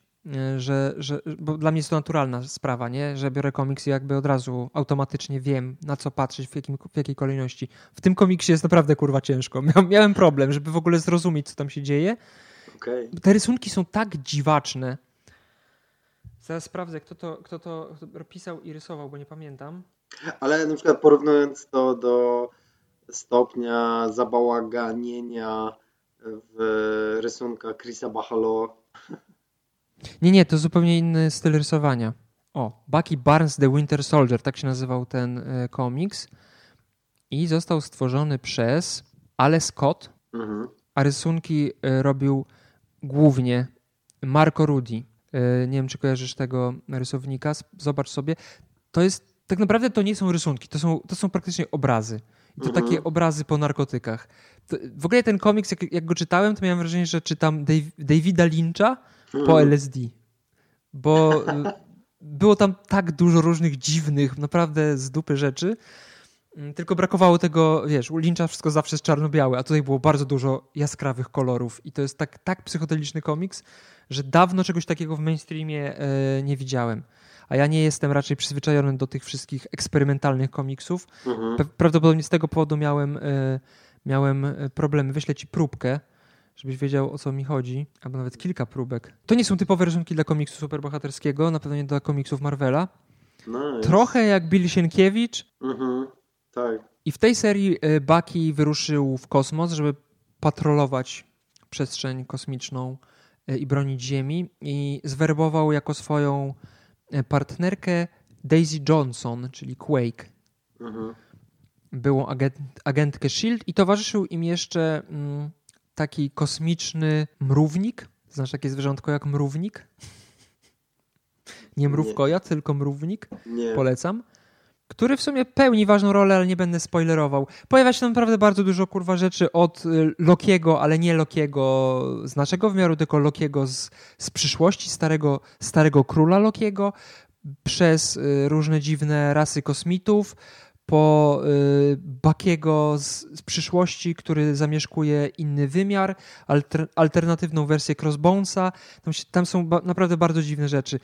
że, że, bo dla mnie jest to naturalna sprawa, nie? że biorę komiks i jakby od razu automatycznie wiem, na co patrzeć, w, jakim, w jakiej kolejności. W tym komiksie jest naprawdę kurwa ciężko. Miałem problem, żeby w ogóle zrozumieć, co tam się dzieje. Okay. Te rysunki są tak dziwaczne. Zaraz sprawdzę, kto to, kto to pisał i rysował, bo nie pamiętam. Ale na przykład porównując to do stopnia zabałaganienia w rysunkach Chrisa Bachalo nie, nie, to zupełnie inny styl rysowania. O, Bucky Barnes The Winter Soldier, tak się nazywał ten y, komiks. I został stworzony przez Ale Scott, mhm. a rysunki y, robił głównie Marco Rudi. Y, nie wiem, czy kojarzysz tego rysownika. Zobacz sobie. To jest, tak naprawdę to nie są rysunki, to są, to są praktycznie obrazy. I to mhm. takie obrazy po narkotykach. To, w ogóle ten komiks, jak, jak, go czytałem, to miałem wrażenie, że czytam Dave, Davida Lyncha, po mm. LSD. Bo y, było tam tak dużo różnych dziwnych, naprawdę z dupy rzeczy. Mm, tylko brakowało tego, wiesz, u Lyncha wszystko zawsze jest czarno-białe, a tutaj było bardzo dużo jaskrawych kolorów. I to jest tak, tak psychodeliczny komiks, że dawno czegoś takiego w mainstreamie e, nie widziałem. A ja nie jestem raczej przyzwyczajony do tych wszystkich eksperymentalnych komiksów. Mhm. Prawdopodobnie z tego powodu miałem, e, miałem e, problemy. Wyślę ci próbkę żebyś wiedział o co mi chodzi, albo nawet kilka próbek. To nie są typowe rysunki dla komiksu superbohaterskiego, na pewno nie dla komiksów Marvela. Nice. Trochę jak Bill Sienkiewicz. Mhm, tak. I w tej serii e, Bucky wyruszył w kosmos, żeby patrolować przestrzeń kosmiczną e, i bronić Ziemi i zwerbował jako swoją e, partnerkę Daisy Johnson, czyli Quake. Mhm. Byłą agent, agentkę SHIELD i towarzyszył im jeszcze mm, taki kosmiczny mrównik. Znasz takie zwierzątko jak mrównik? Nie mrówkojad, tylko mrównik. Nie. Polecam. Który w sumie pełni ważną rolę, ale nie będę spoilerował. Pojawia się tam naprawdę bardzo dużo kurwa rzeczy od y, Lokiego, ale nie Lokiego z naszego wymiaru, tylko Lokiego z, z przyszłości, starego, starego króla Lokiego, przez y, różne dziwne rasy kosmitów, po y, Bakiego z, z, przyszłości, który zamieszkuje inny wymiar, alter, alternatywną wersję Crossbonesa. Tam, się, tam są ba naprawdę bardzo dziwne rzeczy.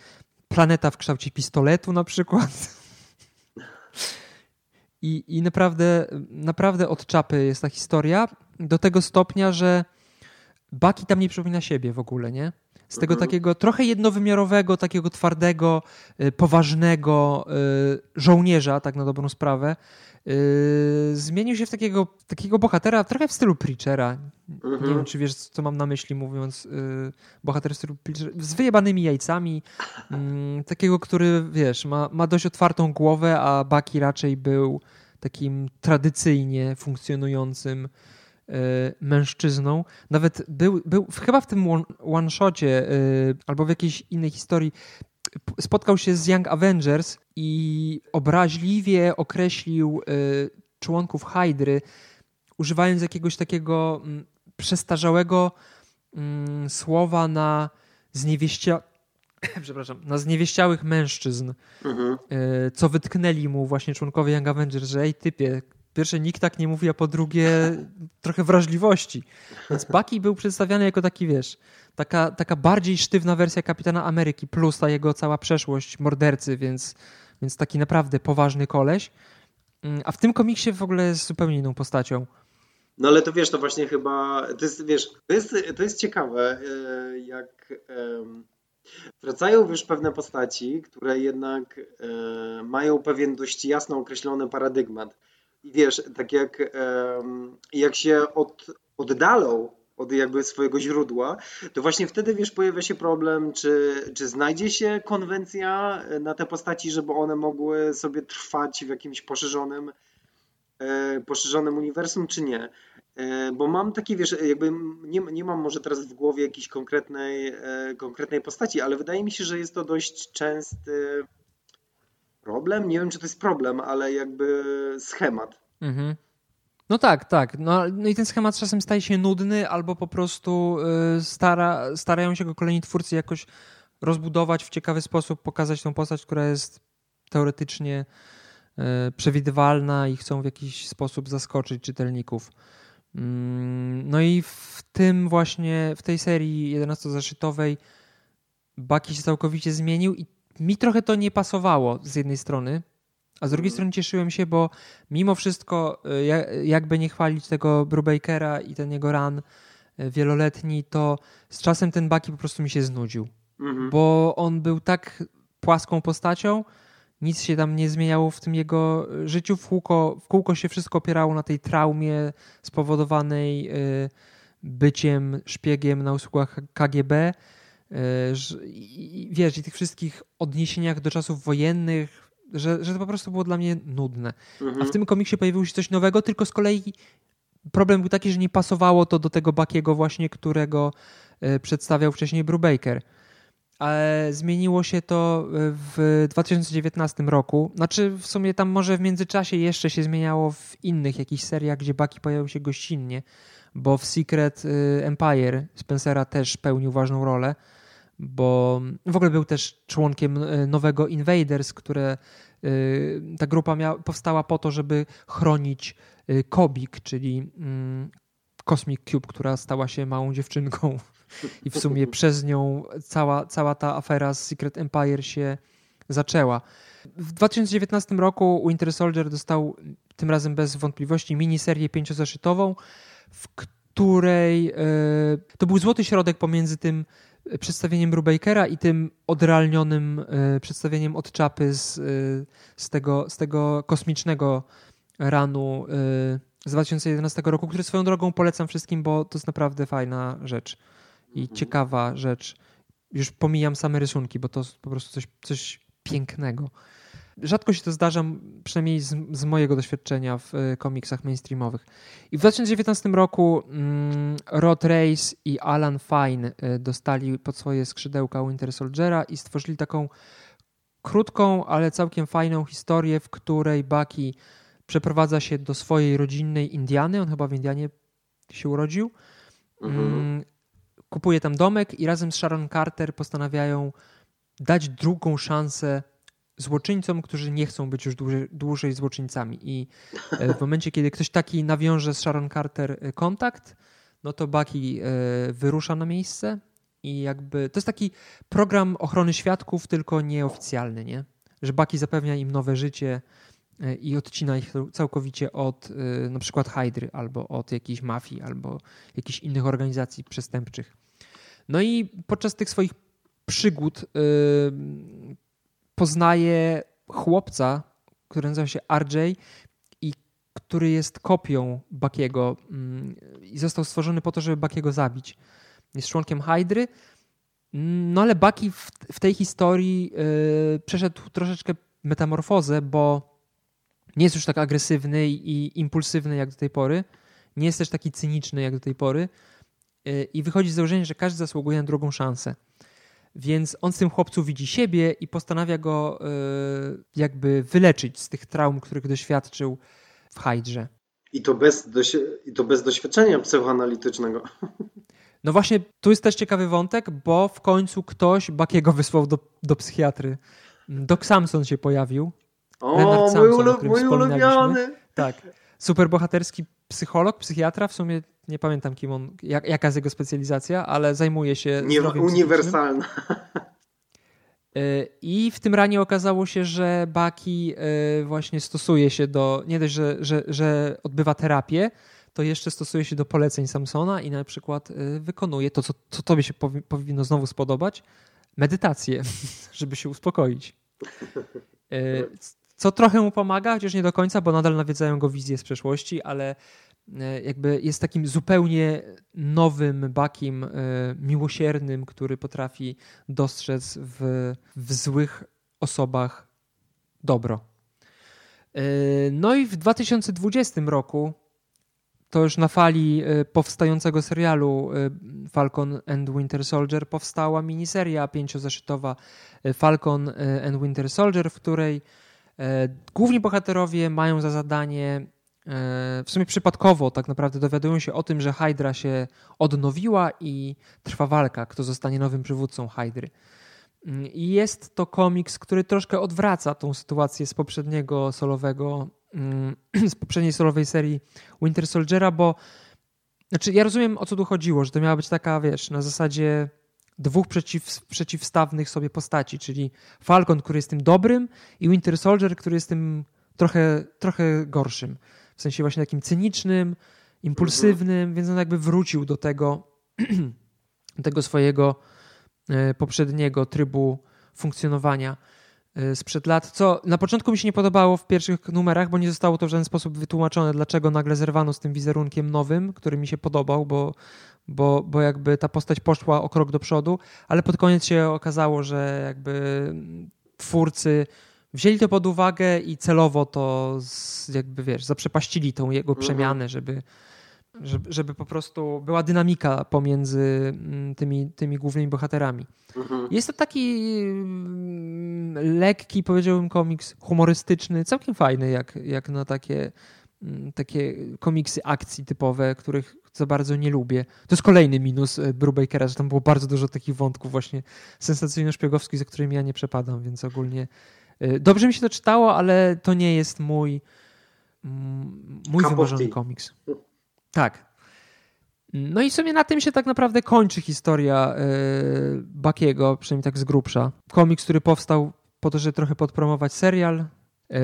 Planeta w kształcie pistoletu na przykład. I, I naprawdę, naprawdę od czapy jest ta historia. Do tego stopnia, że Baki tam nie przypomina siebie w ogóle, nie? Z tego mhm. takiego trochę jednowymiarowego, takiego twardego, y, poważnego y, żołnierza, tak na dobrą sprawę, y, zmienił się w takiego, takiego bohatera, trochę w stylu Preachera. Mhm. Nie wiem, czy wiesz, co mam na myśli, mówiąc bohater w stylu Preachera, z wyjebanymi jajcami. Mm, takiego, który, wiesz, ma, ma dość otwartą głowę, a Baki raczej był takim tradycyjnie funkcjonującym mężczyzną. Nawet był, był chyba w tym one-shocie e, albo w jakiejś innej historii spotkał się z Young Avengers i obraźliwie określił e, członków Hydry, używając jakiegoś takiego przestarzałego mm, słowa na zniewieścia... przepraszam, na zniewieściałych mężczyzn, mhm. co wytknęli mu właśnie członkowie Young Avengers, że ej typie, pierwsze nikt tak nie mówi, a po drugie trochę wrażliwości. Więc Bucky był przedstawiany jako taki, wiesz, taka, taka bardziej sztywna wersja Kapitana Ameryki, plus ta jego cała przeszłość mordercy, więc, więc taki naprawdę poważny koleś. Mm, a w tym komiksie w ogóle jest zupełnie inną postacią. No ale to wiesz, to właśnie chyba, to jest, wiesz, to jest, to jest ciekawe, e, jak wracają wiesz pewne postaci, które jednak e, mają pewien dość jasno określony paradygmat. I wiesz, tak jak, jak się od, oddalą od jakby swojego źródła, to właśnie wtedy, wiesz, pojawia się problem, czy, czy znajdzie się konwencja na te postaci, żeby one mogły sobie trwać w jakimś poszerzonym, e, poszerzonym uniwersum, czy nie. E, bo mam taki, wiesz, jakby nie, nie mam może teraz w głowie jakiejś konkretnej, e, konkretnej postaci, ale wydaje mi się, że jest to dość częsty problem. Nie wiem, czy to jest problem, ale jakby schemat. Mhm. No tak, tak. No, no, i ten schemat czasem staje się nudny, albo po prostu y, stara, starają się go kolejni twórcy jakoś rozbudować w ciekawy sposób, pokazać tą postać, która jest teoretycznie y, przewidywalna i chcą w jakiś sposób zaskoczyć czytelników. Mm, no i w tym właśnie, w tej serii 11-zaszytowej Baki się całkowicie zmienił i mi trochę to nie pasowało z jednej strony, a z drugiej mhm. strony cieszyłem się, bo mimo wszystko, y, jakby nie chwalić tego Brubakera i ten jego run y, wieloletni, to z czasem ten Baki po prostu mi się znudził. Mhm. Bo on był tak płaską postacią, nic się tam nie zmieniało w tym jego życiu. W kółko, w kółko się wszystko opierało na tej traumie spowodowanej byciem szpiegiem na usługach KGB E, i, wiesz, i tych wszystkich odniesieniach do czasów wojennych, że, że to po prostu było dla mnie nudne. Mhm. A w tym komiksie pojawiło się coś nowego, tylko z kolei problem był taki, że nie pasowało to do tego Bakiego właśnie, którego e, przedstawiał wcześniej Brubaker. Ale zmieniło się to w 2019 roku. Znaczy, w sumie tam może w międzyczasie jeszcze się zmieniało w innych jakichś seriach, gdzie Baki pojawił się gościnnie, bo w Secret Empire Spencera też pełnił ważną rolę bo w ogóle był też członkiem e, nowego Invaders, które e, ta grupa miała, powstała po to, żeby chronić e, Kobik, czyli mm, Cosmic Cube, która stała się małą dziewczynką i w sumie przez nią cała, cała ta afera z Secret Empire się zaczęła. W 2019 roku Winter Soldier dostał tym razem bez wątpliwości miniserię pięciozeszytową, w której to był złoty środek pomiędzy tym przedstawieniem Brubakera i tym odrealnionym e, przedstawieniem od czapy z, e, z, tego, z tego kosmicznego ranu e, z 2011 roku, który swoją drogą polecam wszystkim, bo to jest naprawdę fajna rzecz i mhm. ciekawa rzecz. Już pomijam same rysunki, bo to po prostu coś, coś pięknego. Rzadko się to zdarza, przynajmniej z, z mojego doświadczenia w e, komiksach mainstreamowych. I w 2019 roku mm, Rod Race i Alan Fine e, dostali pod swoje skrzydełka Winter Soldiera i stworzyli taką krótką, ale całkiem fajną historię, w której Bucky przeprowadza się do swojej rodzinnej Indiany. On chyba w Indianie się urodził. Mhm. Mm, kupuje tam domek i razem z Sharon Carter postanawiają dać drugą szansę złoczyńcom, którzy nie chcą być już dłużej, dłużej złoczyńcami. I e, w momencie, kiedy ktoś taki nawiąże z Sharon Carter e, kontakt, no to Bucky e, wyrusza na miejsce i jakby to jest taki program ochrony świadków, tylko nieoficjalny, nie? Że Bucky zapewnia im nowe życie i odcina ich całkowicie od na przykład Hydry albo od jakiejś mafii albo jakichś innych organizacji przestępczych. No i podczas tych swoich przygód poznaje chłopca, który nazywa się RJ i który jest kopią Bakiego mm, i został stworzony po to, żeby Bakiego zabić. Jest członkiem Hydry, no ale Baki w, w tej historii yy, przeszedł troszeczkę metamorfozę, bo nie jest już tak agresywny i impulsywny jak do tej pory. Nie jest też taki cyniczny jak do tej pory. Yy, I wychodzi z założenia, że każdy zasługuje na drugą szansę. Więc on z tym chłopcu widzi siebie i postanawia go e, jakby wyleczyć z tych traum, których doświadczył w Hydrze. I to bez, I to bez doświadczenia psychoanalitycznego. No właśnie, tu jest też ciekawy wątek, bo w końcu ktoś Bakiego wysłał do, do psychiatry. Doc Samson się pojawił. O, Samson, mój, ulu, mój ulubiony! Tak. Superbohaterski psycholog, psychiatra, w sumie nie pamiętam kim on, jak, jaka jest jego specjalizacja, ale zajmuje się Nie, Uniwersalna. Y, I w tym ranie okazało się, że Baki y, właśnie stosuje się do, nie dość, że, że, że odbywa terapię, to jeszcze stosuje się do poleceń Samsona i na przykład y, wykonuje to, co, co tobie się powinno znowu spodobać, medytację, żeby się uspokoić. Co trochę mu pomaga, chociaż nie do końca, bo nadal nawiedzają go wizje z przeszłości, ale E, jakby jest takim zupełnie nowym bakiem e, miłosiernym, który potrafi dostrzec w, w złych osobach dobro. E, no i w 2020 roku, to już na fali powstającego serialu Falcon and Winter Soldier, powstała miniseria pięciozeszytowa Falcon and Winter Soldier, w której główni bohaterowie mają za zadanie E, w sumie przypadkowo tak naprawdę dowiadują się o tym, że Hydra się odnowiła i trwa walka, kto zostanie nowym przywódcą Hydry. Mm, I jest to komiks, który troszkę odwraca tą sytuację z poprzedniego solowego, mm, z poprzedniej solowej serii Winter Soldiera, bo znaczy ja rozumiem o co tu chodziło, że to miała być taka, wiesz, na zasadzie dwóch przeciw, przeciwstawnych sobie postaci, czyli Falcon, który jest tym dobrym i Winter Soldier, który jest tym trochę, trochę gorszym. W sensie właśnie takim cynicznym, impulsywnym, więc on jakby wrócił do tego, tego swojego e, poprzedniego trybu funkcjonowania sprzed lat, co na początku mi się nie podobało w pierwszych numerach, bo nie zostało to w żaden sposób wytłumaczone, dlaczego nagle zerwano z tym wizerunkiem nowym, który mi się podobał, bo, bo, bo jakby ta postać poszła o krok do przodu, ale pod koniec się okazało, że jakby twórcy wzięli to pod uwagę i celowo to z, jakby wiesz, zaprzepaścili tą jego mhm. przemianę, żeby, żeby, żeby po prostu była dynamika pomiędzy mm, tymi, tymi głównymi bohaterami. Mhm. Jest to taki mm, lekki, powiedziałbym, komiks humorystyczny, całkiem fajny, jak, jak na takie, mm, takie komiksy akcji typowe, których za bardzo nie lubię. To jest kolejny minus e, Brubakera, że tam było bardzo dużo takich wątków właśnie sensacyjno-szpiegowskich, za którymi ja nie przepadam, więc ogólnie Y, dobrze mi się to czytało, ale to nie jest mój, mój wymarzony komiks. Tak. No i w sumie na tym się tak naprawdę kończy historia yy, Bakiego, przynajmniej tak z grubsza. Komiks, który powstał po to, żeby trochę podpromować serial. Yy,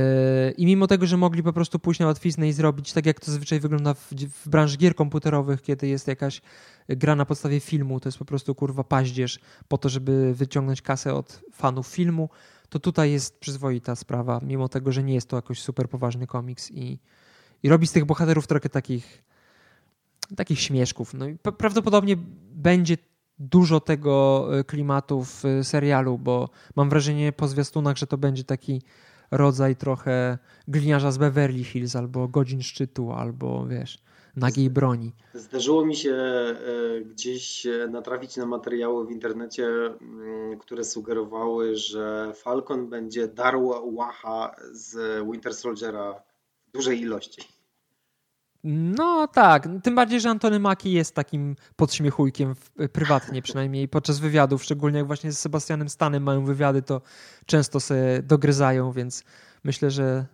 I mimo tego, że mogli po prostu pójść na łatwiznę i zrobić tak, jak to zazwyczaj wygląda w, w branży gier komputerowych, kiedy jest jakaś gra na podstawie filmu, to jest po prostu kurwa paździerz po to, żeby wyciągnąć kasę od fanów filmu to tutaj jest przyzwoita sprawa, mimo tego, że nie jest to jakoś super poważny komiks i, i robi z tych bohaterów trochę takich takich śmieszków. No i prawdopodobnie będzie dużo tego e, klimatu w e, serialu, bo mam wrażenie po zwiastunach, że to będzie taki rodzaj trochę gliniarza z Beverly Hills albo Godzin Szczytu, albo wiesz, nagiej broni. Zdarzyło mi się e, gdzieś natrafić na materiały w internecie, mm, które sugerowały, że Falcon będzie darł łacha z Winter Soldiera w dużej ilości. No tak, tym bardziej, że Antony Maki jest takim podśmiechujkiem prywatnie, przynajmniej podczas wywiadów, szczególnie jak właśnie z Sebastianem Stanem mają wywiady, to często się dogryzają, więc myślę, że,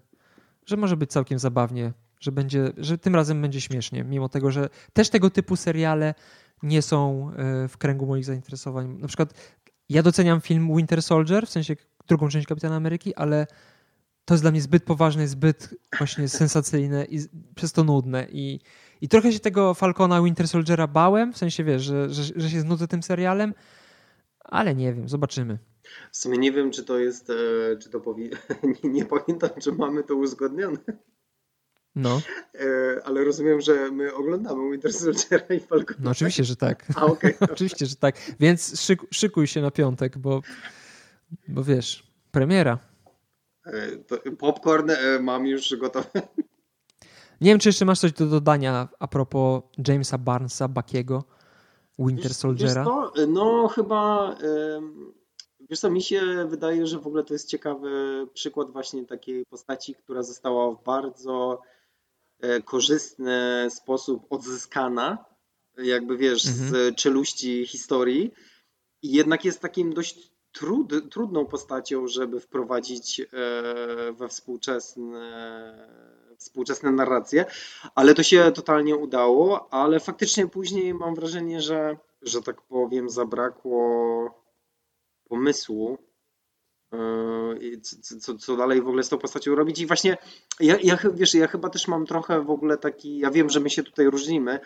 że może być całkiem zabawnie, że, będzie, że tym razem będzie śmiesznie, mimo tego, że też tego typu seriale nie są e, w kręgu moich zainteresowań. Na przykład ja doceniam film Winter Soldier, w sensie drugą część Kapitana Ameryki, ale to jest dla mnie zbyt poważne, zbyt właśnie sensacyjne i przez to nudne. I, i trochę się tego Falcona Winter Soldiera bałem, w sensie wiesz, że, że, że się znudzę tym serialem, ale nie wiem, zobaczymy. W sumie nie wiem, czy to jest, e, czy to powi... nie, nie pamiętam, czy mamy to uzgodnione. No. E, ale rozumiem, że my oglądamy Winter Soldiera i Falcona. No oczywiście, że tak. A, okay. oczywiście, że tak. Więc szyk, szykuj się na piątek, bo, bo wiesz, premiera. Popcorn e, mam już gotowy. Nie wiem, czy jeszcze masz coś do dodania a propos Jamesa Barnesa, Bakiego, Winter Soldiera? Wiesz no chyba wiesz co, mi się wydaje, że w ogóle to jest ciekawy przykład właśnie takiej postaci, która została w bardzo e, korzystny sposób odzyskana, jakby wiesz, mhm. z czeluści historii i jednak jest takim dość trud, trudną postacią, żeby wprowadzić e, we współczesne, współczesne narracje, ale to się totalnie udało, ale faktycznie później mam wrażenie, że, że tak powiem, zabrakło pomysłu, e, co, co, co, dalej w ogóle z tą postacią robić. I właśnie ja, ja, wiesz, ja chyba też mam trochę w ogóle taki, ja wiem, że my się tutaj różnimy,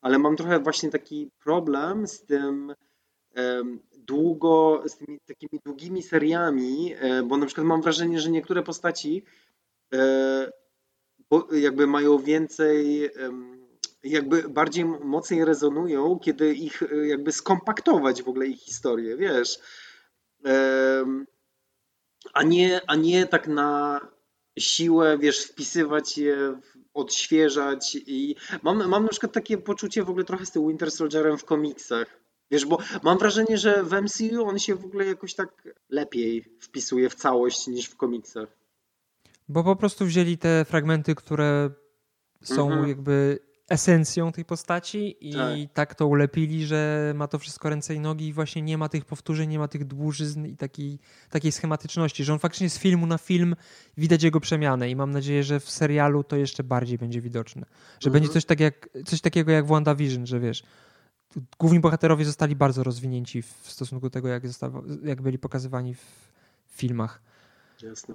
ale mam trochę właśnie taki problem z tym, długo, z tymi takimi długimi seriami, e, bo na przykład mam wrażenie, że niektóre postaci e, jakby mają więcej, jakby bardziej mocniej rezonują, kiedy ich e, jakby skompaktować w ogóle ich historię, wiesz. A nie, a nie tak na siłę, wiesz, wpisywać je, odświeżać i mam, mam na przykład takie poczucie w ogóle trochę z tym Winter Soldierem w komiksach, Wiesz, bo mam wrażenie, że w MCU on się w ogóle jakoś tak lepiej wpisuje w całość niż w komiksach. Bo po prostu wzięli te fragmenty, które są mhm. jakby esencją tej postaci i tak. tak. to ulepili, że ma to wszystko ręce i nogi i właśnie nie ma tych powtórzeń, nie ma tych dłużyzn i takiej, takiej schematyczności, że on faktycznie z filmu na film widać jego przemianę i mam nadzieję, że w serialu to jeszcze bardziej będzie widoczne. Że mhm. będzie coś, tak jak, coś takiego jak w WandaVision, że wiesz, główni bohaterowie zostali bardzo rozwinięci w stosunku do tego, jak, zostało, jak byli pokazywani w filmach. Jasne.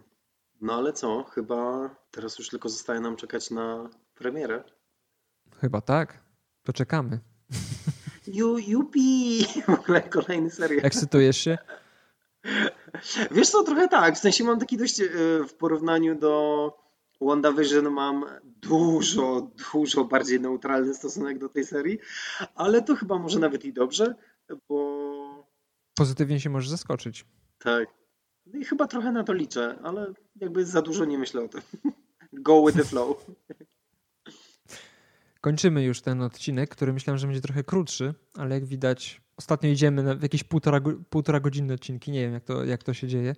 No ale co? Chyba teraz już tylko zostaje nam czekać na premierę. Chyba tak. To czekamy. Ju, jupi! W ogóle kolejny serial. Ekscytujesz się? Wiesz co, trochę tak. W sensie mam taki dość e, w porównaniu do WandaVision mam dużo, dużo bardziej neutralny stosunek do tej serii, ale to chyba może nawet i dobrze, bo... Pozytywnie się możesz zaskoczyć. Tak. No i chyba trochę na to liczę, ale jakby za dużo nie myślę o tym. Go with the flow. Kończymy już ten odcinek, który myślałem, że będzie trochę krótszy, ale jak widać, ostatnio idziemy na jakieś półtora, półtora godzinne odcinki. Nie wiem, jak to, jak to się dzieje.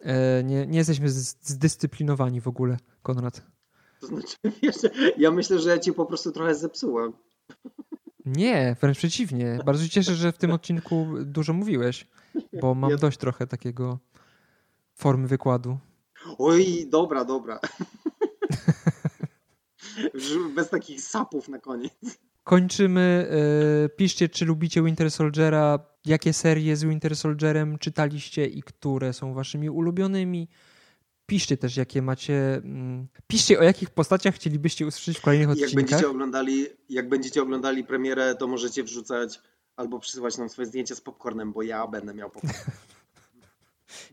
E, nie, nie jesteśmy zdyscyplinowani w ogóle, Konrad. To znaczy, wiesz, ja myślę, że ja ci po prostu trochę zepsułem. Nie, wręcz przeciwnie. Bardzo się cieszę, że w tym odcinku dużo mówiłeś, bo mam dość trochę takiego formy wykładu. Oj, dobra, dobra. Bez takich sapów na koniec. Kończymy. E, piszcie, czy lubicie Winter Soldiera, jakie serie z Winter Soldierem czytaliście i które są waszymi ulubionymi. Piszcie też, jakie macie. Mm, piszcie, o jakich postaciach chcielibyście usłyszeć w kolejnych odcinkach. Jak będziecie oglądali, jak będziecie oglądali premierę, to możecie wrzucać albo przysyłać nam swoje zdjęcia z popcornem, bo ja będę miał popcorn.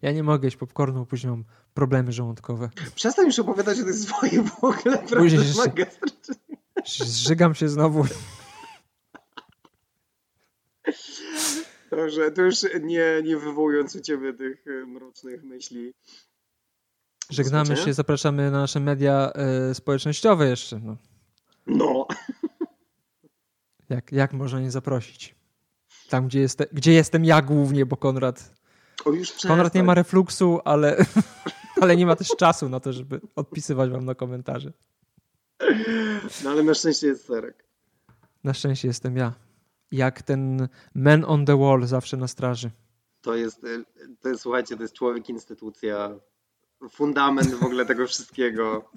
Ja nie mogę jeść popcornu, później mam problemy żołądkowe. Przestań już opowiadać o tych swoich w ogóle problemach gastrycznych. Zżygam się znowu. Dobrze, to już nie, nie wywołując u ciebie tych e, mrocznych myśli. Żegnamy się, zapraszamy na nasze media y, społecznościowe jeszcze. No. no. Jak, jak można nie zaprosić? Tam, gdzie, jest, gdzie jestem ja głównie, bo Konrad. O, już Konrad nie ma refluksu, ale, ale nie ma też czasu na to, żeby odpisywać wam na komentarze. No ale na szczęście jest Serek. Na szczęście jestem ja. Jak ten man on the wall zawsze na straży. To jest, to jest słuchajcie, to jest człowiek, instytucja, fundament w ogóle tego wszystkiego.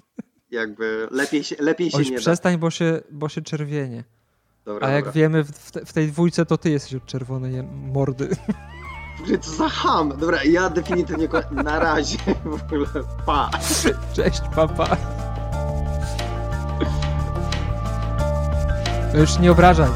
Jakby lepiej się, lepiej się Oś, nie przestań, da. bo się, bo się czerwienie. Dobra, A jak dobra. wiemy, w, te, w tej dwójce to ty jesteś od czerwonej mordy. Co za ham! Dobra, ja definitywnie na razie w ogóle pa! Cześć, papa. No już nie obrażaj.